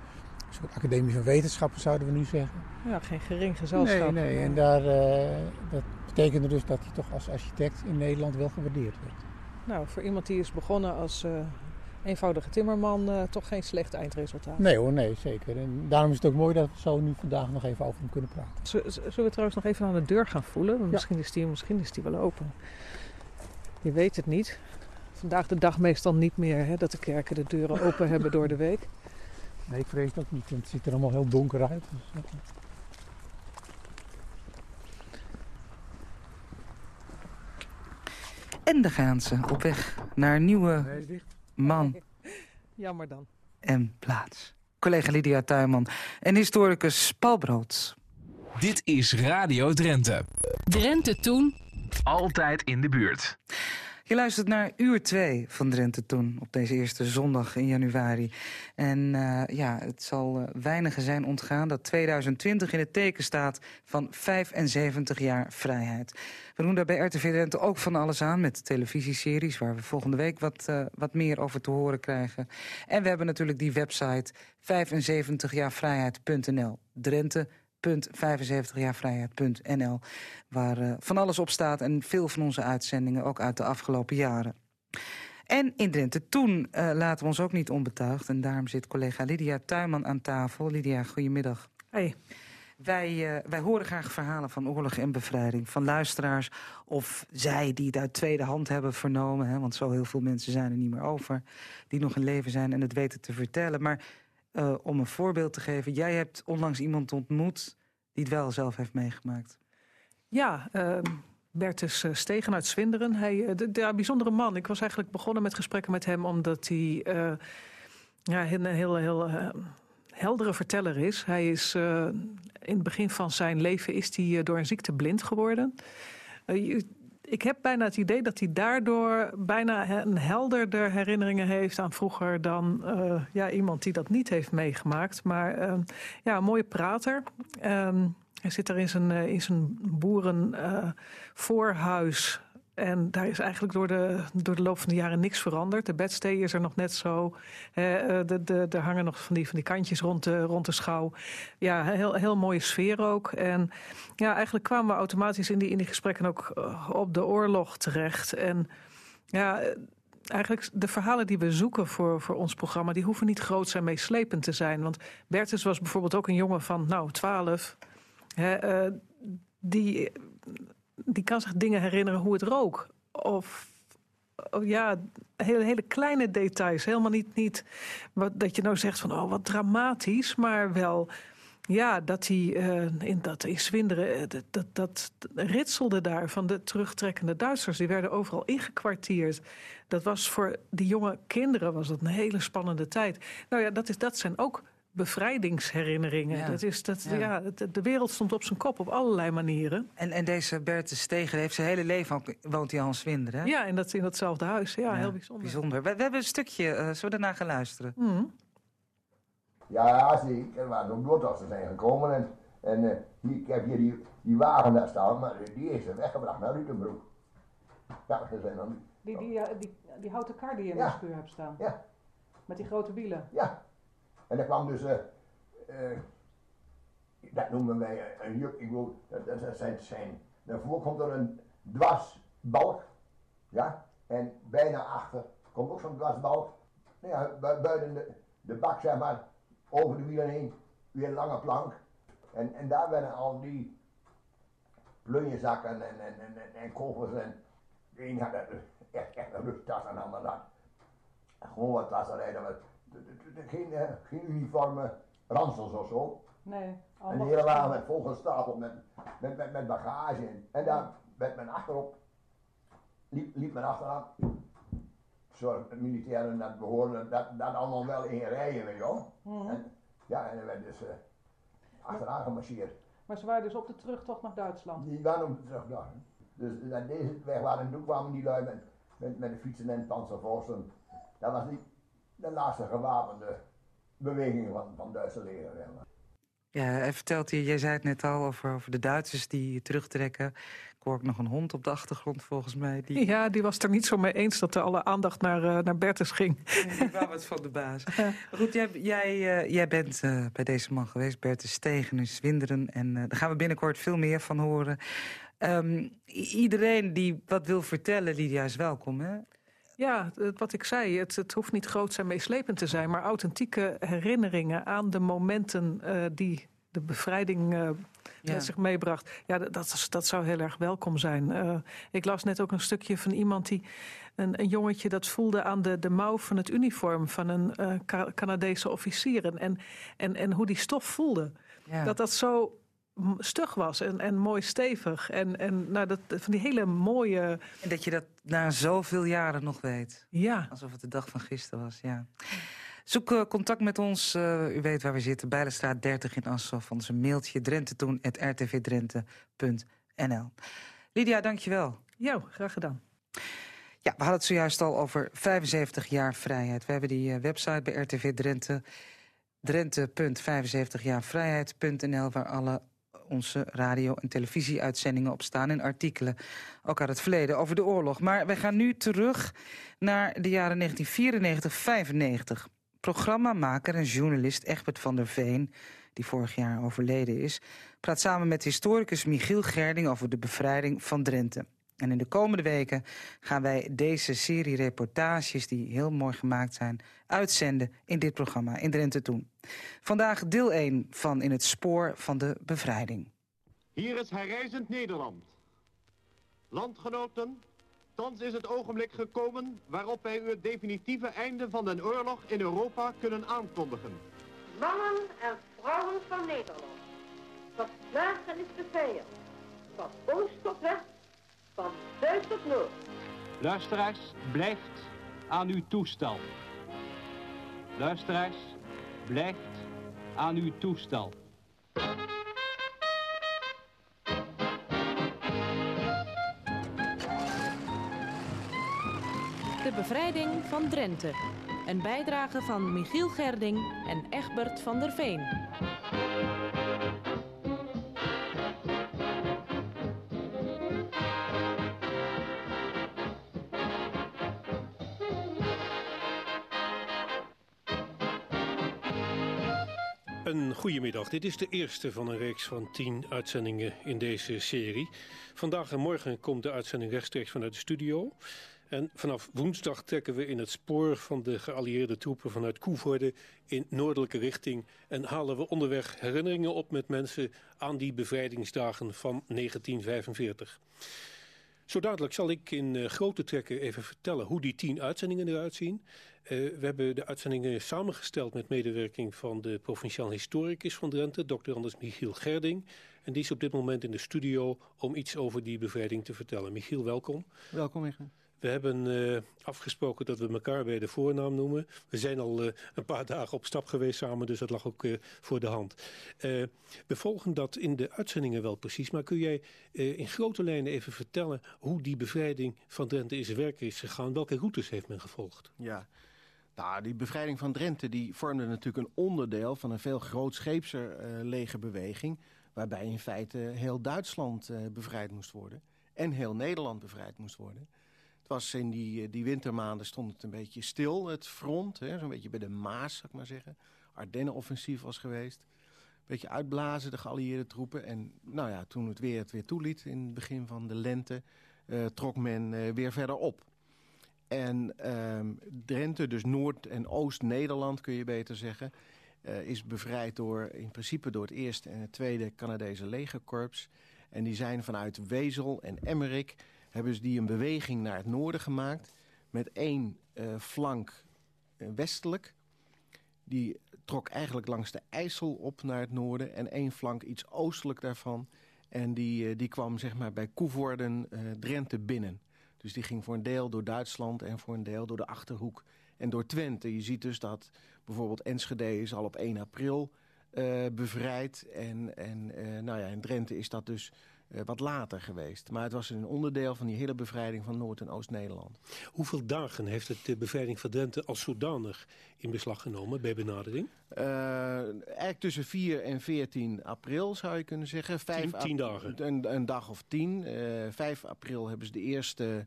een soort academie van wetenschappen zouden we nu zeggen. Ja, geen gering gezelschap. Nee, nee. en daar, uh, dat betekende dus dat hij toch als architect in Nederland wel gewaardeerd werd. Nou, voor iemand die is begonnen als uh, eenvoudige timmerman, uh, toch geen slecht eindresultaat. Nee hoor, nee, zeker. En daarom is het ook mooi dat we zo nu vandaag nog even over hem kunnen praten. Z zullen we trouwens nog even aan de deur gaan voelen? Ja. Misschien, is die, misschien is die wel open. Je weet het niet. Vandaag de dag meestal niet meer hè, dat de kerken de deuren open hebben door de week. Nee, ik vrees ook niet, want het ziet er allemaal heel donker uit. Dus. En daar gaan ze op weg naar een nieuwe man. Jammer dan. En plaats. Collega Lydia Tuinman en historicus Paul Broods. Dit is Radio Drenthe. Drenthe Toen. Altijd in de buurt. Je luistert naar uur 2 van Drenthe Toen op deze eerste zondag in januari. En uh, ja, het zal uh, weinigen zijn ontgaan dat 2020 in het teken staat van 75 jaar vrijheid. We doen daar bij RTV Drenthe ook van alles aan met televisieseries... waar we volgende week wat, uh, wat meer over te horen krijgen. En we hebben natuurlijk die website 75jaarvrijheid.nl. Drenthe 75jaarvrijheid.nl, waar uh, van alles op staat en veel van onze uitzendingen ook uit de afgelopen jaren. En in Drenthe toen uh, laten we ons ook niet onbetuigd. En daarom zit collega Lydia Tuinman aan tafel. Lydia, goedemiddag. Hey. Wij, uh, wij horen graag verhalen van oorlog en bevrijding. Van luisteraars of zij die het uit tweede hand hebben vernomen. Hè, want zo heel veel mensen zijn er niet meer over. Die nog in leven zijn en het weten te vertellen. Maar uh, om een voorbeeld te geven. Jij hebt onlangs iemand ontmoet die het wel zelf heeft meegemaakt. Ja, uh, Bertus Stegen uit Zwinderen. Hij, de, de, bijzondere man. Ik was eigenlijk begonnen met gesprekken met hem omdat hij ja, een heel, heel heldere verteller is. Hij is in het begin van zijn leven is hij door een ziekte blind geworden. Ik heb bijna het idee dat hij daardoor bijna een helderder herinneringen heeft aan vroeger dan uh, ja, iemand die dat niet heeft meegemaakt. Maar uh, ja, een mooie prater. Uh, hij zit er in zijn, in zijn boeren voorhuis. En daar is eigenlijk door de, door de loop van de jaren niks veranderd. De bedstee is er nog net zo. Er de, de, de hangen nog van die, van die kantjes rond de, rond de schouw. Ja, heel, heel mooie sfeer ook. En ja, eigenlijk kwamen we automatisch in die, in die gesprekken ook op de oorlog terecht. En ja, eigenlijk de verhalen die we zoeken voor, voor ons programma... die hoeven niet groot en meeslepend te zijn. Want Bertus was bijvoorbeeld ook een jongen van, nou, twaalf... Die die kan zich dingen herinneren hoe het rook. Of ja, hele, hele kleine details. Helemaal niet, niet wat, dat je nou zegt van oh wat dramatisch, maar wel. Ja, dat hij uh, in, dat in Zwinderen, dat, dat, dat ritselde daar van de terugtrekkende Duitsers. Die werden overal ingekwartierd. Dat was voor die jonge kinderen was dat een hele spannende tijd. Nou ja, dat, is, dat zijn ook bevrijdingsherinneringen. Ja. Dat is, dat, ja. ja de, de, wereld stond op zijn kop op allerlei manieren. En, en deze Bertus Steger heeft zijn hele leven al, woont hij al in Zwinderen, Ja, in, dat, in datzelfde huis. Ja, heel bijzonder. bijzonder. We, we, hebben een stukje, uh, zullen we daarna gaan luisteren? Mm. Ja, zeker. Er waren ook doortochten zijn gekomen. En, En uh, ik heb hier die, die wagen daar staan, maar die is er weggebracht naar Rutenbroek. Ja, ze zijn dan... Die, die, die, die houten kar die je in de schuur hebt staan? Ja. Met die grote wielen? Ja. En daar kwam dus, uh, uh, dat noemen wij een juk, ik wil, dat, dat zijn, zijn, daarvoor komt er een dwarsbalk, ja, en bijna achter komt ook zo'n dwarsbalk. Nou ja, buiten de, de bak, zeg maar, over de wielen heen, weer een lange plank. En, en daar werden al die plunjezakken en, en, en, en, en en de een had echt, echt een rugtas en de had gewoon wat tassen rijden. Maar geen, geen uniforme ransels of zo. Nee. En de hele wagen met volgestapeld met, met, met, met bagage in. En daar met men achterop, liep, liep men achteraan. Zorg militairen dat behoorden, dat, dat allemaal wel in rijen, weet je wel. Mm en, ja, en er werd dus uh, achteraan gemarcheerd. Maar ze waren dus op de terugtocht naar Duitsland? Die waren op de terugtocht. Dus naar deze weg waren, toen kwamen die lui met, met, met de fietsen en panzervorsten. Dat was niet de laatste gewapende beweging van, van Duitse leger. Ja, hij vertelt hier, jij zei het net al over, over de Duitsers die terugtrekken. Ik hoor ook nog een hond op de achtergrond volgens mij. Die... Ja, die was het er niet zo mee eens dat er alle aandacht naar, uh, naar Bertus ging. Die wou het van de baas. goed, jij, jij, uh, jij bent uh, bij deze man geweest, Bertus Stegen in Zwinderen. En daar gaan we binnenkort veel meer van horen. Um, iedereen die wat wil vertellen, Lydia, is welkom, hè? Ja, wat ik zei, het, het hoeft niet groot en meeslepend te zijn... maar authentieke herinneringen aan de momenten uh, die de bevrijding uh, ja. zich meebracht. Ja, dat, dat zou heel erg welkom zijn. Uh, ik las net ook een stukje van iemand die... een, een jongetje dat voelde aan de, de mouw van het uniform... van een Canadese officier en, en, en, en hoe die stof voelde. Ja. Dat dat zo stug was en, en mooi stevig. En, en nou, dat, van die hele mooie... En dat je dat na zoveel jaren nog weet. Ja. Alsof het de dag van gisteren was, ja. Zoek uh, contact met ons. Uh, u weet waar we zitten. Bijlenstraat 30 in Assen. Of ons een mailtje drentetoen.rtvdrenthe.nl Lydia, dankjewel. Jo, graag gedaan. Ja, we hadden het zojuist al over 75 jaar vrijheid. We hebben die uh, website bij RTV Drenthe. Drenthe.75jaarvrijheid.nl waar alle onze radio- en televisieuitzendingen op staan... en artikelen, ook uit het verleden, over de oorlog. Maar wij gaan nu terug naar de jaren 1994-95. Programmamaker en journalist Egbert van der Veen die vorig jaar overleden is... praat samen met historicus Michiel Gerding over de bevrijding van Drenthe. En in de komende weken gaan wij deze serie reportages... die heel mooi gemaakt zijn, uitzenden in dit programma in Drenthe Toen. Vandaag deel 1 van In het spoor van de bevrijding. Hier is herreizend Nederland. Landgenoten, thans is het ogenblik gekomen... waarop wij u het definitieve einde van de oorlog in Europa kunnen aankondigen. Mannen en vrouwen van Nederland. Tot slagen is de vijand. Van oost tot west van zuid tot noord. Luisteraars, blijft aan uw toestel. Luisteraars, blijft aan uw toestel. De bevrijding van Drenthe. Een bijdrage van Michiel Gerding en Egbert van der Veen. Een goedemiddag. Dit is de eerste van een reeks van tien uitzendingen in deze serie. Vandaag en morgen komt de uitzending rechtstreeks vanuit de studio. En vanaf woensdag trekken we in het spoor van de geallieerde troepen vanuit Koevoorde in noordelijke richting. En halen we onderweg herinneringen op met mensen aan die bevrijdingsdagen van 1945. Zo dadelijk zal ik in uh, grote trekken even vertellen hoe die tien uitzendingen eruit zien. Uh, we hebben de uitzendingen samengesteld met medewerking van de provinciaal historicus van Drenthe, Dr. Anders Michiel Gerding. En die is op dit moment in de studio om iets over die bevrijding te vertellen. Michiel, welkom. Welkom, Michiel. We hebben uh, afgesproken dat we elkaar bij de voornaam noemen. We zijn al uh, een paar dagen op stap geweest samen, dus dat lag ook uh, voor de hand. we volgen dat in de uitzendingen wel precies, maar kun jij in grote lijnen even vertellen hoe die bevrijding van Drenthe in zijn werk is gegaan? Welke routes heeft men gevolgd? Ja, nou, die bevrijding van Drenthe die vormde natuurlijk een onderdeel van een veel grootscheepser legerbeweging Waarbij in feite heel Duitsland bevrijd moest worden. En heel Nederland bevrijd moest worden. Was in die, die wintermaanden stond het een beetje stil, het front. Zo'n beetje bij de Maas, zou ik maar zeggen. Ardennenoffensief was geweest. Een beetje uitblazen, de geallieerde troepen. En nou ja, toen het weer het weer toeliet in het begin van de lente... Uh, trok men uh, weer verder op. En uh, Drenthe, dus Noord- en Oost-Nederland kun je beter zeggen... Is bevrijd door, in principe door het eerste en het tweede Canadese legerkorps. En die zijn vanuit Wezel en Emmerik... hebben ze die een beweging naar het noorden gemaakt... met één uh, flank uh, westelijk. Die trok eigenlijk langs de IJssel op naar het noorden... en één flank iets oostelijk daarvan. En die, die kwam zeg maar bij Koevoorden, Drenthe binnen... Dus die ging voor een deel door Duitsland en voor een deel door de Achterhoek en door Twente. Je ziet dus dat bijvoorbeeld Enschede is al op 1 april bevrijd. En, en nou ja, in Drenthe is dat dus uh, wat later geweest. Maar het was een onderdeel van die hele bevrijding van Noord- en Oost-Nederland. Hoeveel dagen heeft het de bevrijding van Drenthe als zodanig in beslag genomen bij benadering? eigenlijk tussen 4 en 14 april zou je kunnen zeggen. Vijf tien, tien dagen? Een, een, dag of tien. 5 april hebben ze de eerste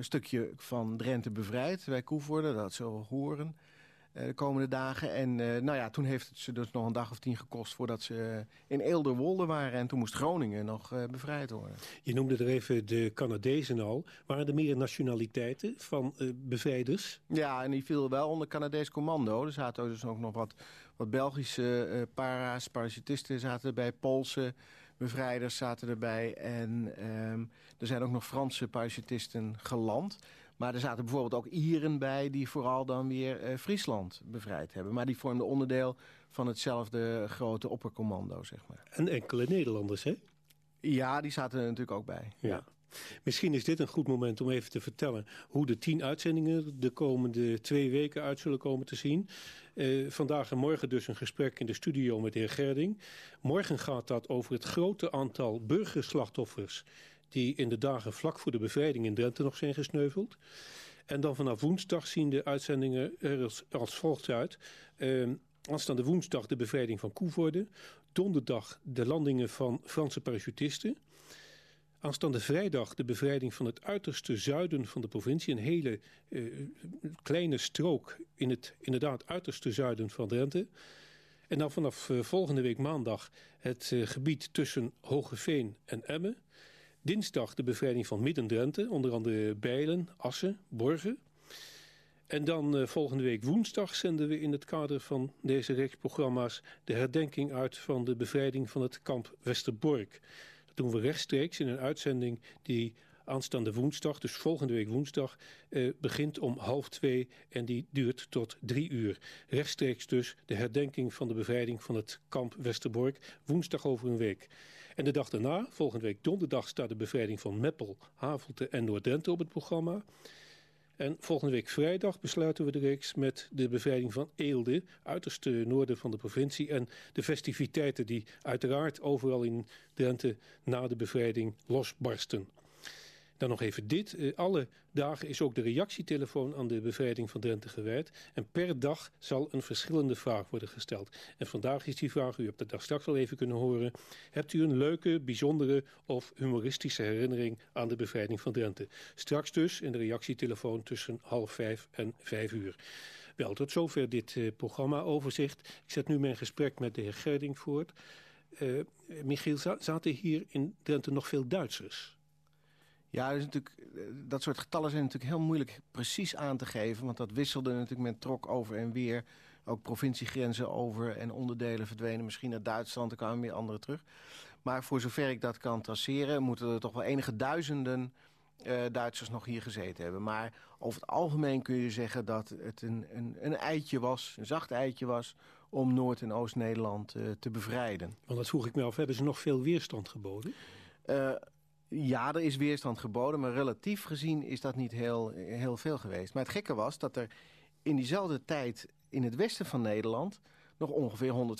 stukje van Drenthe bevrijd bij Koevoorde. Dat zullen we horen de komende dagen. En uh, nou ja, toen heeft het ze dus nog een dag of tien gekost voordat ze in Eelderwolde waren. En toen moest Groningen nog bevrijd worden. Je noemde er even de Canadezen al. Waren er meer nationaliteiten van bevrijders? Ja, en die viel wel onder Canadees commando. Er zaten dus ook nog wat, wat Belgische para's, parachutisten zaten erbij, Poolse bevrijders zaten erbij. En um, er zijn ook nog Franse parachutisten geland. Maar er zaten bijvoorbeeld ook Ieren bij die vooral dan weer uh, Friesland bevrijd hebben. Maar die vormden onderdeel van hetzelfde grote oppercommando, zeg maar. En enkele Nederlanders, hè? Ja, die zaten er natuurlijk ook bij. Ja. ja. Misschien is dit een goed moment om even te vertellen hoe de tien uitzendingen de komende twee weken uit zullen komen te zien. Uh, vandaag en morgen dus een gesprek in de studio met de heer Gerding. Morgen gaat dat over het grote aantal burgerslachtoffers die in de dagen vlak voor de bevrijding in Drenthe nog zijn gesneuveld. En dan vanaf woensdag zien de uitzendingen er als, volgt uit. Uh, aanstaande woensdag de bevrijding van Koevoorde. Donderdag de landingen van Franse parachutisten. Aanstaande vrijdag de bevrijding van het uiterste zuiden van de provincie. Een hele uh, kleine strook in het inderdaad uiterste zuiden van Drenthe. En dan vanaf uh, volgende week maandag het uh, gebied tussen Hogeveen en Emmen. Dinsdag de bevrijding van Midden-Drenthe, onder andere Bijlen, Assen, Borgen. En dan uh, volgende week woensdag zenden we in het kader van deze reeks programma's... de herdenking uit van de bevrijding van het kamp Westerbork. Dat doen we rechtstreeks in een uitzending die aanstaande woensdag, dus volgende week woensdag, eh, begint om half twee en die duurt tot drie uur. Rechtstreeks dus de herdenking van de bevrijding van het kamp Westerbork, woensdag over een week. En de dag daarna, volgende week donderdag, staat de bevrijding van Meppel, Havelte en Noord-Drenthe op het programma. En volgende week vrijdag besluiten we de reeks met de bevrijding van Eelde, uiterste noorden van de provincie. En de festiviteiten die uiteraard overal in Drenthe na de bevrijding losbarsten. Dan nog even dit. Uh, alle dagen is ook de reactietelefoon aan de bevrijding van Drenthe gewijd. En per dag zal een verschillende vraag worden gesteld. En vandaag is die vraag, u hebt het daar straks al even kunnen horen. Hebt u een leuke, bijzondere of humoristische herinnering aan de bevrijding van Drenthe? Straks dus in de reactietelefoon tussen half vijf en vijf uur. Wel, tot zover dit uh, programma-overzicht. Ik zet nu mijn gesprek met de heer Gerding voort. Uh, Michiel, zaten hier in Drenthe nog veel Duitsers? Ja, natuurlijk, dat soort getallen zijn natuurlijk heel moeilijk precies aan te geven. Want dat wisselde natuurlijk met trok over en weer. Ook provinciegrenzen over en onderdelen verdwenen misschien naar Duitsland. Er kwamen weer andere terug. Maar voor zover ik dat kan traceren... moeten er toch wel enige duizenden uh, Duitsers nog hier gezeten hebben. Maar over het algemeen kun je zeggen dat het een, een, een eitje was. Een zacht eitje was om Noord- en Oost-Nederland uh, te bevrijden. Want dat vroeg ik me af. Hebben ze nog veel weerstand geboden? Uh, ja, er is weerstand geboden, maar relatief gezien is dat niet heel, heel veel geweest. Maar het gekke was dat er in diezelfde tijd in het westen van Nederland... nog ongeveer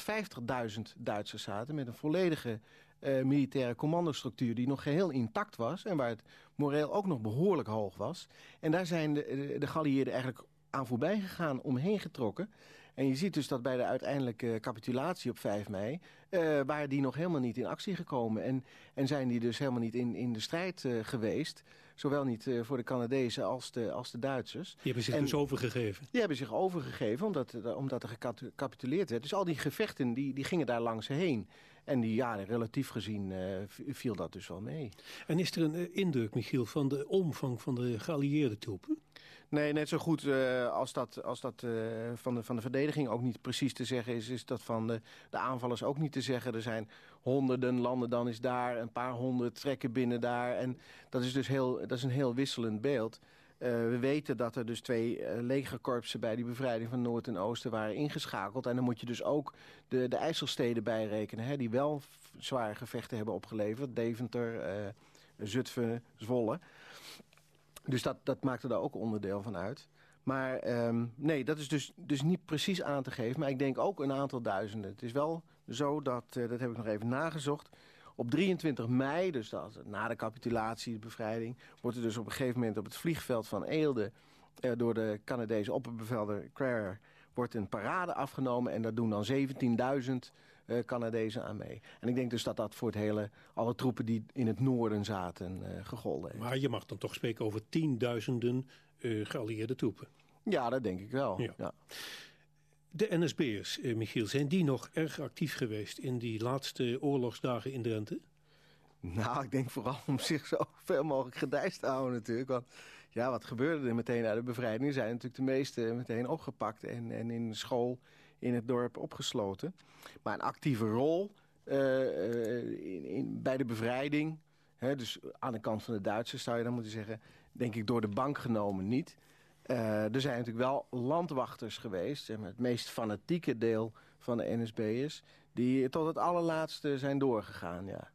150.000 Duitsers zaten met een volledige uh, militaire commandostructuur... die nog geheel intact was en waar het moreel ook nog behoorlijk hoog was. En daar zijn de, de, de eigenlijk aan voorbij gegaan, omheen getrokken. En je ziet dus dat bij de uiteindelijke capitulatie op 5 mei... Uh, waren die nog helemaal niet in actie gekomen. En, en zijn die dus helemaal niet in, in de strijd uh, geweest. Zowel niet uh, voor de Canadezen als de, als de Duitsers. Die hebben zich en, dus overgegeven? Die hebben zich overgegeven omdat, omdat er gecapituleerd werd. Dus al die gevechten die, die gingen daar langs heen. En die jaren relatief gezien viel dat dus wel mee. En is er een indruk, Michiel, van de omvang van de geallieerde troepen? Nee, net zo goed uh, als dat, als dat uh, van, de, van de verdediging ook niet precies te zeggen is... is dat van de, aanvallers ook niet te zeggen. Er zijn honderden landen, dan is daar een paar honderd trekken binnen daar. En dat is dus heel, dat is een heel wisselend beeld. Uh, we weten dat er dus twee legerkorpsen bij die bevrijding van Noord en Oosten waren ingeschakeld. En dan moet je dus ook de, de IJsselsteden bijrekenen, hè, die wel zware gevechten hebben opgeleverd. Deventer, uh, Zutphen, Zwolle. Dus dat, dat maakte daar ook onderdeel van uit. Maar um, nee, dat is dus, dus niet precies aan te geven. Maar ik denk ook een aantal duizenden. Het is wel zo dat, uh, dat heb ik nog even nagezocht... Op 23 mei, dus dat, na de capitulatie, de bevrijding... wordt er dus op een gegeven moment op het vliegveld van Eelde... Uh, door de Canadese opperbevelder Crarer wordt een parade afgenomen... en daar doen dan 17.000 uh, Canadezen aan mee. En ik denk dus dat dat voor het hele, alle troepen die in het noorden zaten uh, gegolden heeft. Maar je mag dan toch spreken over tienduizenden uh, geallieerde troepen? Ja, dat denk ik wel. Ja. ja. De NSB'ers, Michiel, zijn die nog erg actief geweest... in die laatste oorlogsdagen in Drenthe? Nou, ik denk vooral om zich zo veel mogelijk gedijst te houden natuurlijk. Want ja, wat gebeurde er meteen na de bevrijding? Zijn natuurlijk de meeste meteen opgepakt en, en in school in het dorp opgesloten. Maar een actieve rol uh, in, in, bij de bevrijding... Hè, dus aan de kant van de Duitsers zou je dan moeten zeggen... denk ik door de bank genomen niet... Uh, er zijn natuurlijk wel landwachters geweest. Zeg het meest fanatieke deel van de NSB'ers... die tot het allerlaatste zijn doorgegaan, ja.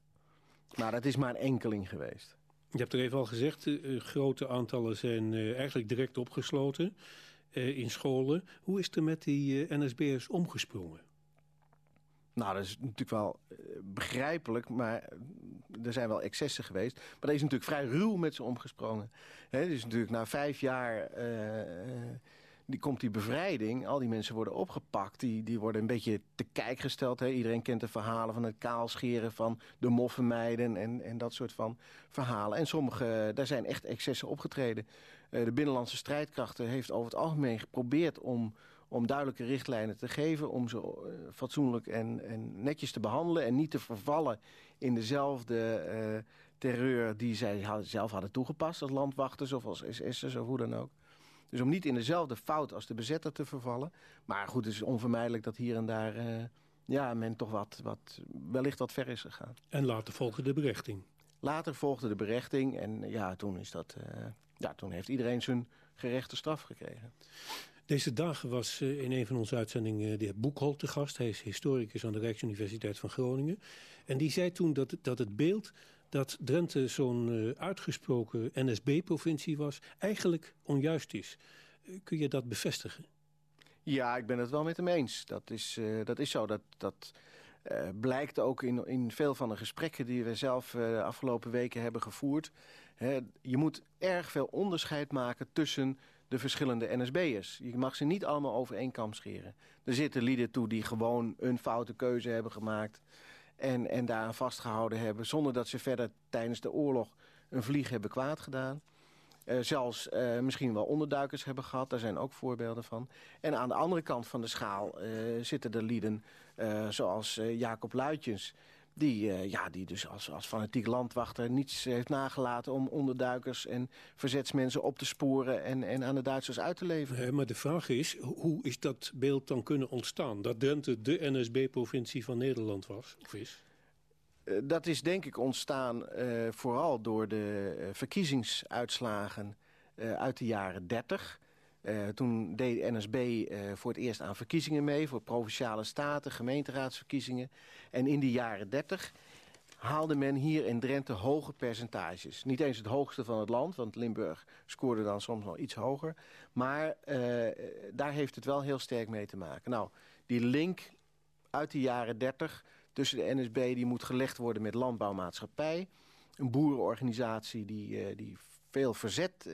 Maar dat is maar een enkeling geweest. Je hebt er even al gezegd, grote aantallen zijn eigenlijk direct opgesloten in scholen. Hoe is er met die NSB'ers omgesprongen? Nou, dat is natuurlijk wel begrijpelijk, maar er zijn wel excessen geweest. Maar er is natuurlijk vrij ruw met ze omgesprongen. He, dus natuurlijk na vijf jaar die komt die bevrijding. Al die mensen worden opgepakt. Die, die worden een beetje te kijk gesteld. Hè. Iedereen kent de verhalen van het kaalscheren van de moffenmeiden en, en dat soort van verhalen. En sommige, daar zijn echt excessen opgetreden. Uh, de Binnenlandse Strijdkrachten heeft over het algemeen geprobeerd om, om duidelijke richtlijnen te geven. Om ze uh, fatsoenlijk en, en netjes te behandelen. En niet te vervallen in dezelfde terreur die zij zelf hadden toegepast als landwachters of als SS'ers of hoe dan ook. Dus om niet in dezelfde fout als de bezetter te vervallen. Maar goed, het is onvermijdelijk dat hier en daar uh, ja, men toch wat, wat, wellicht wat ver is gegaan. En later volgde de berechting. Later volgde de berechting en ja, toen, is dat, uh, ja, toen heeft iedereen zijn gerechte straf gekregen. Deze dagen was uh, in een van onze uitzendingen de heer Boekholt te gast. Hij is historicus aan de Rijksuniversiteit van Groningen. En die zei toen dat, dat het beeld dat Drenthe zo'n uh, uitgesproken NSB-provincie was... eigenlijk onjuist is. Uh, kun je dat bevestigen? Ja, ik ben het wel met hem eens. Dat is, uh, dat is zo. Dat, dat blijkt ook in, in veel van de gesprekken die we zelf de afgelopen weken hebben gevoerd. Je moet erg veel onderscheid maken tussen de verschillende NSB'ers. Je mag ze niet allemaal over één kam scheren. Er zitten lieden toe die gewoon een foute keuze hebben gemaakt... En, en daaraan vastgehouden hebben... zonder dat ze verder tijdens de oorlog een vlieg hebben kwaad gedaan. Uh, zelfs uh, misschien wel onderduikers hebben gehad. Daar zijn ook voorbeelden van. En aan de andere kant van de schaal uh, zitten er lieden zoals Jacob Luitjens... Die, uh, ja, die dus als, als fanatiek landwachter niets heeft nagelaten om onderduikers en verzetsmensen op te sporen en, en aan de Duitsers uit te leveren. Nee, maar de vraag is, hoe is dat beeld dan kunnen ontstaan? Dat Drenthe de NSB-provincie van Nederland was, of is? Uh, dat is denk ik ontstaan uh, vooral door de verkiezingsuitslagen uit de jaren 30... Uh, toen deed de NSB uh, voor het eerst aan verkiezingen mee... voor provinciale staten, gemeenteraadsverkiezingen. En in de jaren 30 haalde men hier in Drenthe hoge percentages. Niet eens het hoogste van het land, want Limburg scoorde dan soms nog iets hoger. Maar uh, daar heeft het wel heel sterk mee te maken. Nou, die link uit de jaren 30 tussen de NSB... die moet gelegd worden met landbouwmaatschappij. Een boerenorganisatie die, die veel verzet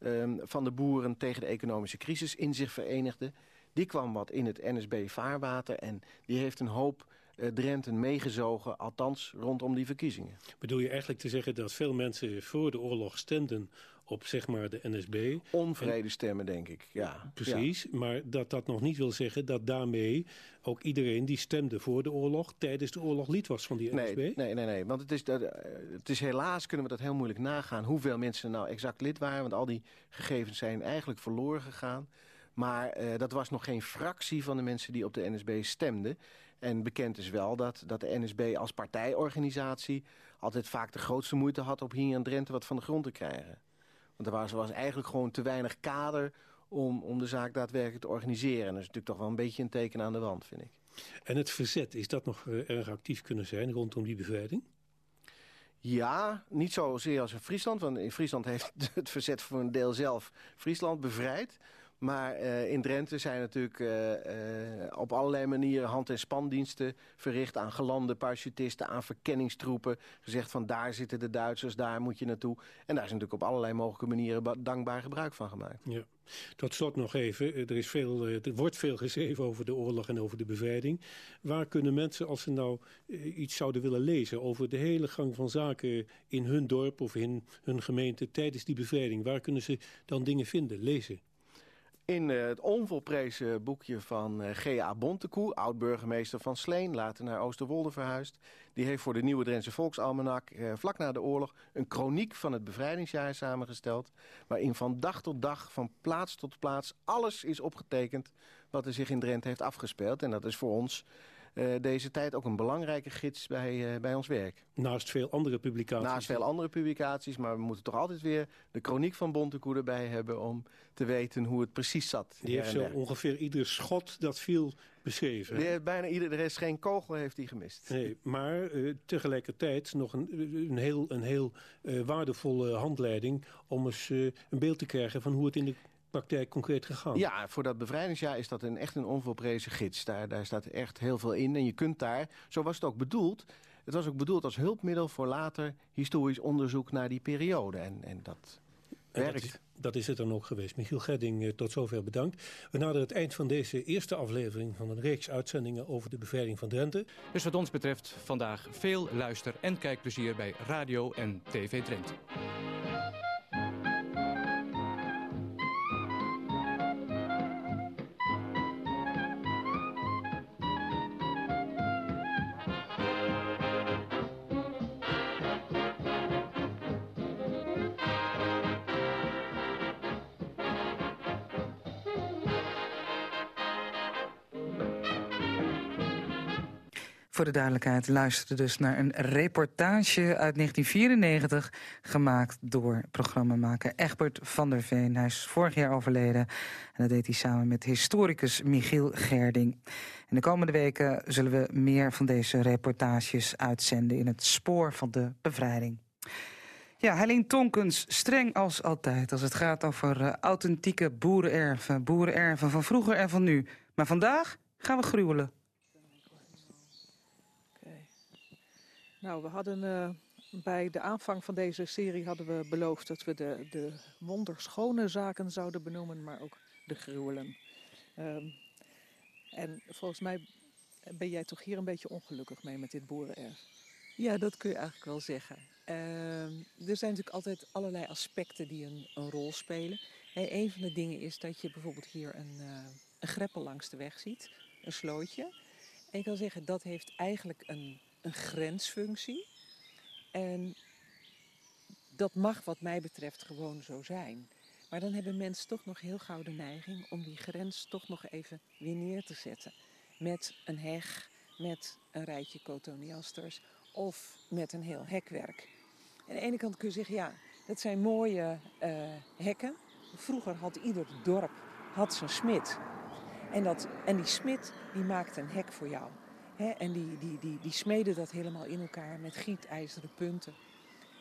um, van de boeren tegen de economische crisis in zich verenigde. Die kwam wat in het NSB-vaarwater en die heeft een hoop uh, Drenten meegezogen, althans rondom die verkiezingen. Bedoel je eigenlijk te zeggen dat veel mensen voor de oorlog stemden op zeg maar de NSB? Onvrede stemmen, denk ik, ja. Precies, maar dat dat nog niet wil zeggen dat daarmee ook iedereen die stemde voor de oorlog... tijdens de oorlog lid was van die NSB? Nee, nee, nee, nee. want het is, dat, het is helaas kunnen we dat heel moeilijk nagaan... hoeveel mensen nou exact lid waren, want al die gegevens zijn eigenlijk verloren gegaan... Maar uh, dat was nog geen fractie van de mensen die op de NSB stemden. En bekend is wel dat, dat de NSB als partijorganisatie... altijd vaak de grootste moeite had op hier in Drenthe wat van de grond te krijgen. Want er was, was eigenlijk gewoon te weinig kader om, om de zaak daadwerkelijk te organiseren. En dat is natuurlijk toch wel een beetje een teken aan de wand, vind ik. En het verzet, is dat nog uh, erg actief kunnen zijn rondom die bevrijding? Ja, niet zozeer als in Friesland. Want in Friesland heeft het verzet voor een deel zelf Friesland bevrijd. Maar uh, in Drenthe zijn natuurlijk uh, uh, op allerlei manieren hand- en spandiensten verricht... aan gelande parachutisten, aan verkenningstroepen. Gezegd van daar zitten de Duitsers, daar moet je naartoe. En daar is natuurlijk op allerlei mogelijke manieren dankbaar gebruik van gemaakt. Ja. Tot slot nog even, er, is veel, er wordt veel geschreven over de oorlog en over de bevrijding. Waar kunnen mensen, als ze nou iets zouden willen lezen... over de hele gang van zaken in hun dorp of in hun gemeente tijdens die bevrijding... waar kunnen ze dan dingen vinden, lezen? In uh, het onvolprezen boekje van uh, G.A. Bontekoe, oud-burgemeester van Sleen, later naar Oosterwolde verhuisd. Die heeft voor de Nieuwe Drentse Volksalmanak uh, vlak na de oorlog een chroniek van het bevrijdingsjaar samengesteld. Waarin van dag tot dag, van plaats tot plaats, alles is opgetekend wat er zich in Drenthe heeft afgespeeld. En dat is voor ons deze tijd ook een belangrijke gids bij, uh, bij ons werk. Naast veel andere publicaties? Naast veel andere publicaties, maar we moeten toch altijd weer de chroniek van Bontekoe erbij hebben... om te weten hoe het precies zat. Die heeft zo ongeveer ieder schot dat viel beschreven. Die heeft bijna ieder, er is geen kogel heeft hij gemist. Nee, maar uh, tegelijkertijd nog een, een heel, een heel waardevolle handleiding... om eens een beeld te krijgen van hoe het in de praktijk concreet gegaan? Ja, voor dat bevrijdingsjaar is dat een, echt een onvolprezen gids. Daar, daar staat echt heel veel in. En je kunt daar, zo was het ook bedoeld... het was ook bedoeld als hulpmiddel voor later historisch onderzoek naar die periode. En, en dat werkt. Dat is, dat is, het dan ook geweest. Michiel Gedding, tot zover bedankt. We naderen het eind van deze eerste aflevering van een reeks uitzendingen over de bevrijding van Drenthe. Dus wat ons betreft vandaag veel luister- en kijkplezier bij Radio en TV Drenthe. Voor de duidelijkheid luisterde dus naar een reportage uit 1994... gemaakt door programmamaker Egbert van der Veen. Hij is vorig jaar overleden en dat deed hij samen met historicus Michiel Gerding. In de komende weken zullen we meer van deze reportages uitzenden... in het spoor van de bevrijding. Ja, Helene Tonkens, streng als altijd als het gaat over uh, authentieke boerenerven. Boerenerven van vroeger en van nu. Maar vandaag gaan we gruwelen. Nou, we hadden uh, bij de aanvang van deze serie hadden we beloofd dat we de, de wonderschone zaken zouden benoemen, maar ook de gruwelen. Um, en volgens mij ben jij toch hier een beetje ongelukkig mee met dit boerenerf? Ja, dat kun je eigenlijk wel zeggen. Uh, er zijn natuurlijk altijd allerlei aspecten die een, een rol spelen. Hey, een van de dingen is dat je bijvoorbeeld hier een, uh, een greppel langs de weg ziet, een slootje. En ik kan zeggen, dat heeft eigenlijk een een grensfunctie. En dat mag wat mij betreft gewoon zo zijn. Maar dan hebben mensen toch nog heel gauw de neiging om die grens toch nog even weer neer te zetten. Met een heg, met een rijtje cotoneasters of met een heel hekwerk. Aan de ene kant kun je zeggen, ja, dat zijn mooie uh, hekken. Vroeger had ieder dorp had zijn smid. En, dat, en die smid die maakte een hek voor jou. En die, die, die, die smeden dat helemaal in elkaar met gietijzeren punten.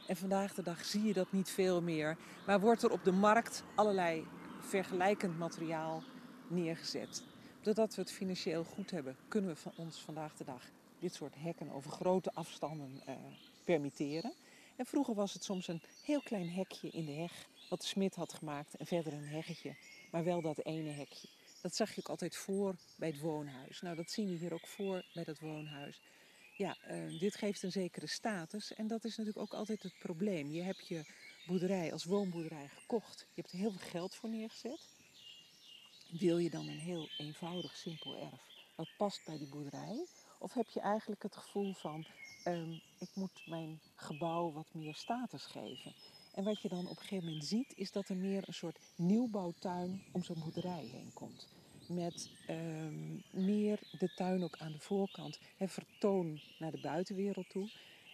En vandaag de dag zie je dat niet veel meer. Maar wordt er op de markt allerlei vergelijkend materiaal neergezet. Doordat we het financieel goed hebben, kunnen we van ons vandaag de dag dit soort hekken over grote afstanden uh, permitteren. En vroeger was het soms een heel klein hekje in de heg, wat de smid had gemaakt, en verder een heggetje. Maar wel dat ene hekje. Dat zag je ook altijd voor bij het woonhuis. Nou, dat zien we hier ook voor bij dat woonhuis. Ja, uh, dit geeft een zekere status. En dat is natuurlijk ook altijd het probleem. Je hebt je boerderij als woonboerderij gekocht. Je hebt er heel veel geld voor neergezet. Wil je dan een heel eenvoudig, simpel erf wat past bij die boerderij? Of heb je eigenlijk het gevoel van, um, ik moet mijn gebouw wat meer status geven? En wat je dan op een gegeven moment ziet, is dat er meer een soort nieuwbouwtuin om zo'n boerderij heen komt. Met um, meer de tuin ook aan de voorkant, hè, vertoon naar de buitenwereld toe.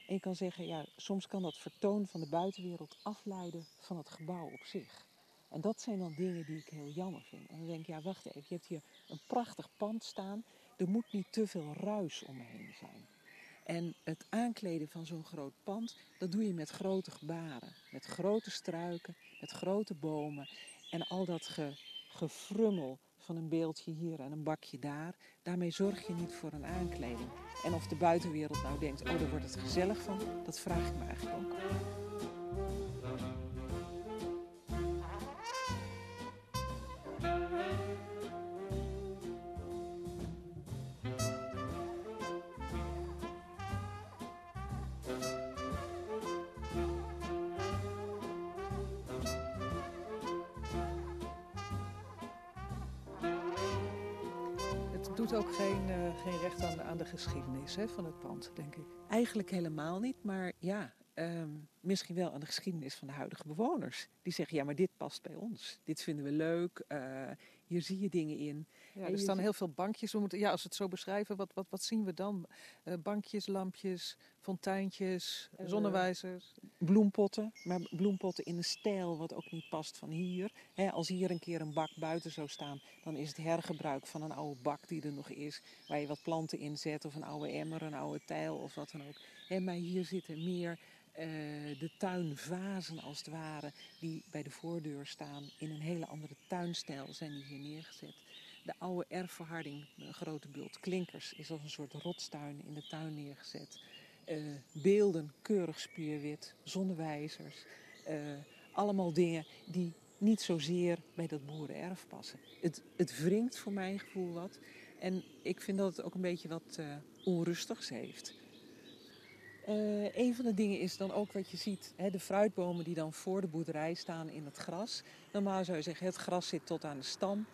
En je kan zeggen, ja, soms kan dat vertoon van de buitenwereld afleiden van het gebouw op zich. En dat zijn dan dingen die ik heel jammer vind. En dan denk ik, ja, wacht even, je hebt hier een prachtig pand staan. Er moet niet te veel ruis omheen zijn. En het aankleden van zo'n groot pand, dat doe je met grote gebaren. Met grote struiken, met grote bomen. En al dat ge, gefrummel van een beeldje hier en een bakje daar, daarmee zorg je niet voor een aankleding. En of de buitenwereld nou denkt, oh daar wordt het gezellig van, dat vraag ik me eigenlijk ook. Van het pand, denk ik. Eigenlijk helemaal niet, maar ja, um, misschien wel aan de geschiedenis van de huidige bewoners. Die zeggen, ja, maar dit past bij ons. Dit vinden we leuk. Uh, hier zie je dingen in. Ja, er staan heel veel bankjes. We moeten, ja, als we het zo beschrijven, wat, wat, wat zien we dan? Uh, bankjes, lampjes, fonteintjes, uh, zonnewijzers. Bloempotten, maar bloempotten in een stijl wat ook niet past van hier. He, als hier een keer een bak buiten zou staan, dan is het hergebruik van een oude bak die er nog is. Waar je wat planten in zet of een oude emmer, een oude tijl of wat dan ook. He, maar hier zitten meer uh, de tuinvazen als het ware, die bij de voordeur staan, in een hele andere tuinstijl zijn die hier neergezet. De oude erfverharding, een grote bult klinkers, is als een soort rotstuin in de tuin neergezet. Uh, beelden, keurig spierwit, zonnewijzers. Uh, allemaal dingen die niet zozeer bij dat boerenerf passen. Het, het wringt voor mijn gevoel wat. En ik vind dat het ook een beetje wat onrustigs heeft. Uh, een van de dingen is dan ook wat je ziet, hè, de fruitbomen die dan voor de boerderij staan in het gras. Normaal zou je zeggen, het gras zit tot aan de stam.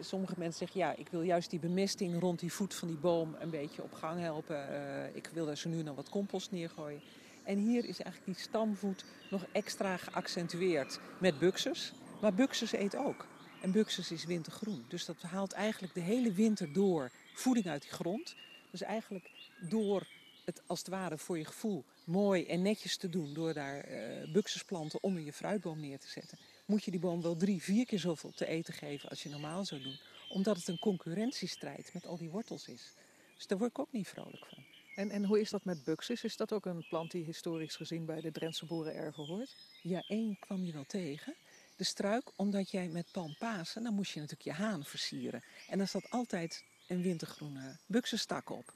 Sommige mensen zeggen, ja, ik wil juist die bemesting rond die voet van die boom een beetje op gang helpen. Uh, ik wil daar zo nu nog wat compost neergooien. En hier is eigenlijk die stamvoet nog extra geaccentueerd met buxus. Maar buxus eet ook. En buxus is wintergroen. Dus dat haalt eigenlijk de hele winter door voeding uit die grond. Dus eigenlijk door het als het ware voor je gevoel mooi en netjes te doen door daar uh, buxusplanten onder je fruitboom neer te zetten, moet je die boom wel drie, vier keer zoveel te eten geven als je normaal zou doen. Omdat het een concurrentiestrijd met al die wortels is. Dus daar word ik ook niet vrolijk van. En, en hoe is dat met buxus? Is dat ook een plant die historisch gezien bij de Drentse boerenerven hoort? Ja, één kwam je wel tegen. De struik, omdat jij met palmpasen, dan moest je natuurlijk je haan versieren. En daar zat altijd een wintergroene buxustak op.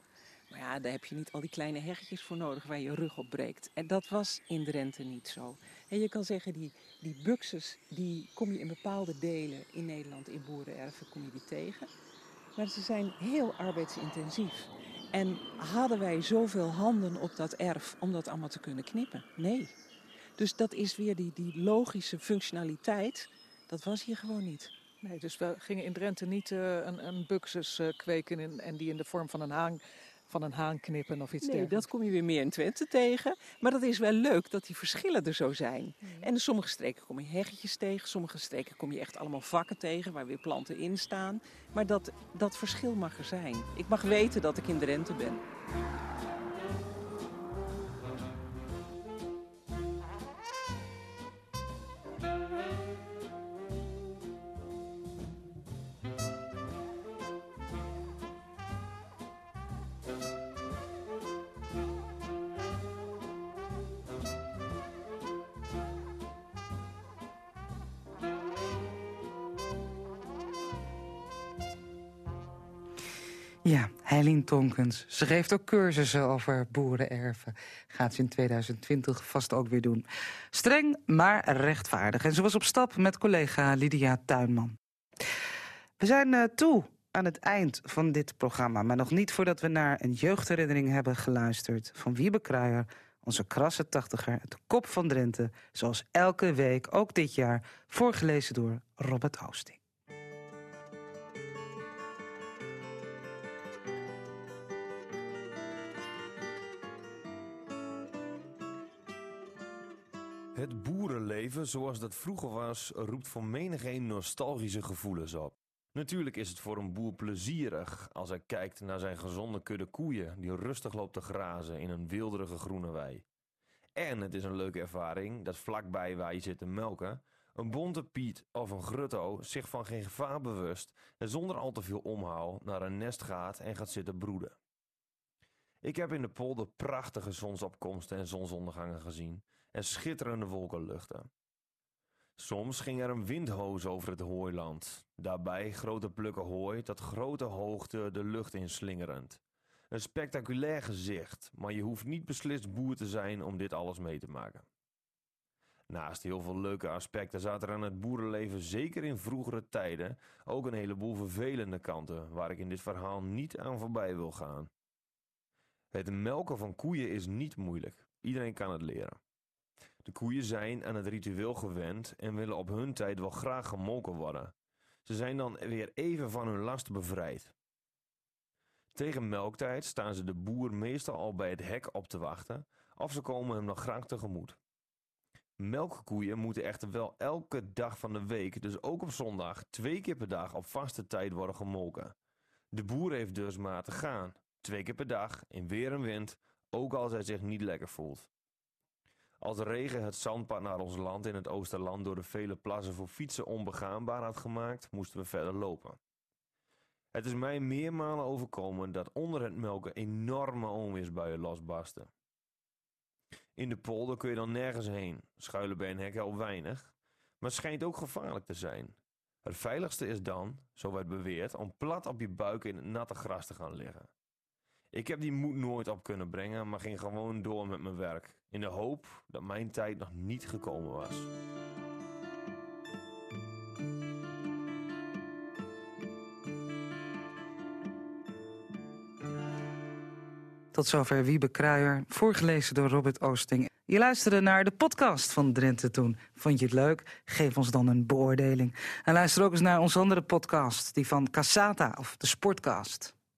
Maar ja, daar heb je niet al die kleine heggetjes voor nodig waar je rug op breekt. En dat was in Drenthe niet zo. En je kan zeggen, die, die buxus, die kom je in bepaalde delen in Nederland, in boerenerven, kom je die tegen. Maar ze zijn heel arbeidsintensief. En hadden wij zoveel handen op dat erf om dat allemaal te kunnen knippen? Nee. Dus dat is weer die, die logische functionaliteit, dat was hier gewoon niet. Nee, dus we gingen in Drenthe niet uh, een, een buxus uh, kweken en die in de vorm van een haan van een haan knippen of iets nee, dergelijks. dat kom je weer meer in Twente tegen. Maar dat is wel leuk dat die verschillen er zo zijn. Mm. En in sommige streken kom je heggetjes tegen. Sommige streken kom je echt allemaal vakken tegen waar weer planten in staan. Maar dat, dat verschil mag er zijn. Ik mag weten dat ik in Drenthe ben. Tonkens. Ze geeft ook cursussen over boerenerven. Gaat ze in 2020 vast ook weer doen. Streng, maar rechtvaardig. En ze was op stap met collega Lydia Tuinman. We zijn uh, toe aan het eind van dit programma. Maar nog niet voordat we naar een jeugdherinnering hebben geluisterd van Wiebe Kruijer, onze krasse tachtiger, de kop van Drenthe. Zoals elke week, ook dit jaar, voorgelezen door Robert Oosting. Het boerenleven zoals dat vroeger was, roept voor menigeen nostalgische gevoelens op. Natuurlijk is het voor een boer plezierig als hij kijkt naar zijn gezonde kudde koeien die rustig loopt te grazen in een wilderige groene wei. En het is een leuke ervaring dat vlakbij waar je zit te melken, een bonte Piet of een grutto zich van geen gevaar bewust en zonder al te veel omhaal naar een nest gaat en gaat zitten broeden. Ik heb in de polder prachtige zonsopkomsten en zonsondergangen gezien en schitterende wolkenluchten. Soms ging er een windhoos over het hooiland, daarbij grote plukken hooi tot grote hoogte de lucht inslingerend. Een spectaculair gezicht, maar je hoeft niet beslist boer te zijn om dit alles mee te maken. Naast heel veel leuke aspecten zaten er aan het boerenleven zeker in vroegere tijden ook een heleboel vervelende kanten waar ik in dit verhaal niet aan voorbij wil gaan. Het melken van koeien is niet moeilijk. Iedereen kan het leren. De koeien zijn aan het ritueel gewend en willen op hun tijd wel graag gemolken worden. Ze zijn dan weer even van hun last bevrijd. Tegen melktijd staan ze de boer meestal al bij het hek op te wachten, of ze komen hem nog graag tegemoet. Melkkoeien moeten echter wel elke dag van de week, dus ook op zondag, twee keer per dag op vaste tijd worden gemolken. De boer heeft dus maar te gaan, twee keer per dag, in weer en wind, ook als hij zich niet lekker voelt. Als regen het zandpad naar ons land in het Oosterland door de vele plassen voor fietsen onbegaanbaar had gemaakt, moesten we verder lopen. Het is mij meermalen overkomen dat onder het melken enorme onweersbuien losbarsten. In de polder kun je dan nergens heen, schuilen bij een hek al weinig, maar schijnt ook gevaarlijk te zijn. Het veiligste is dan, zo werd beweerd, om plat op je buik in het natte gras te gaan liggen. Ik heb die moed nooit op kunnen brengen, maar ging gewoon door met mijn werk. In de hoop dat mijn tijd nog niet gekomen was. Tot zover Wiebe Kruijer, voorgelezen door Robert Oosting. Je luisterde naar de podcast van Drenthe toen. Vond je het leuk? Geef ons dan een beoordeling. En luister ook eens naar onze andere podcast, die van Cassata of de Sportcast.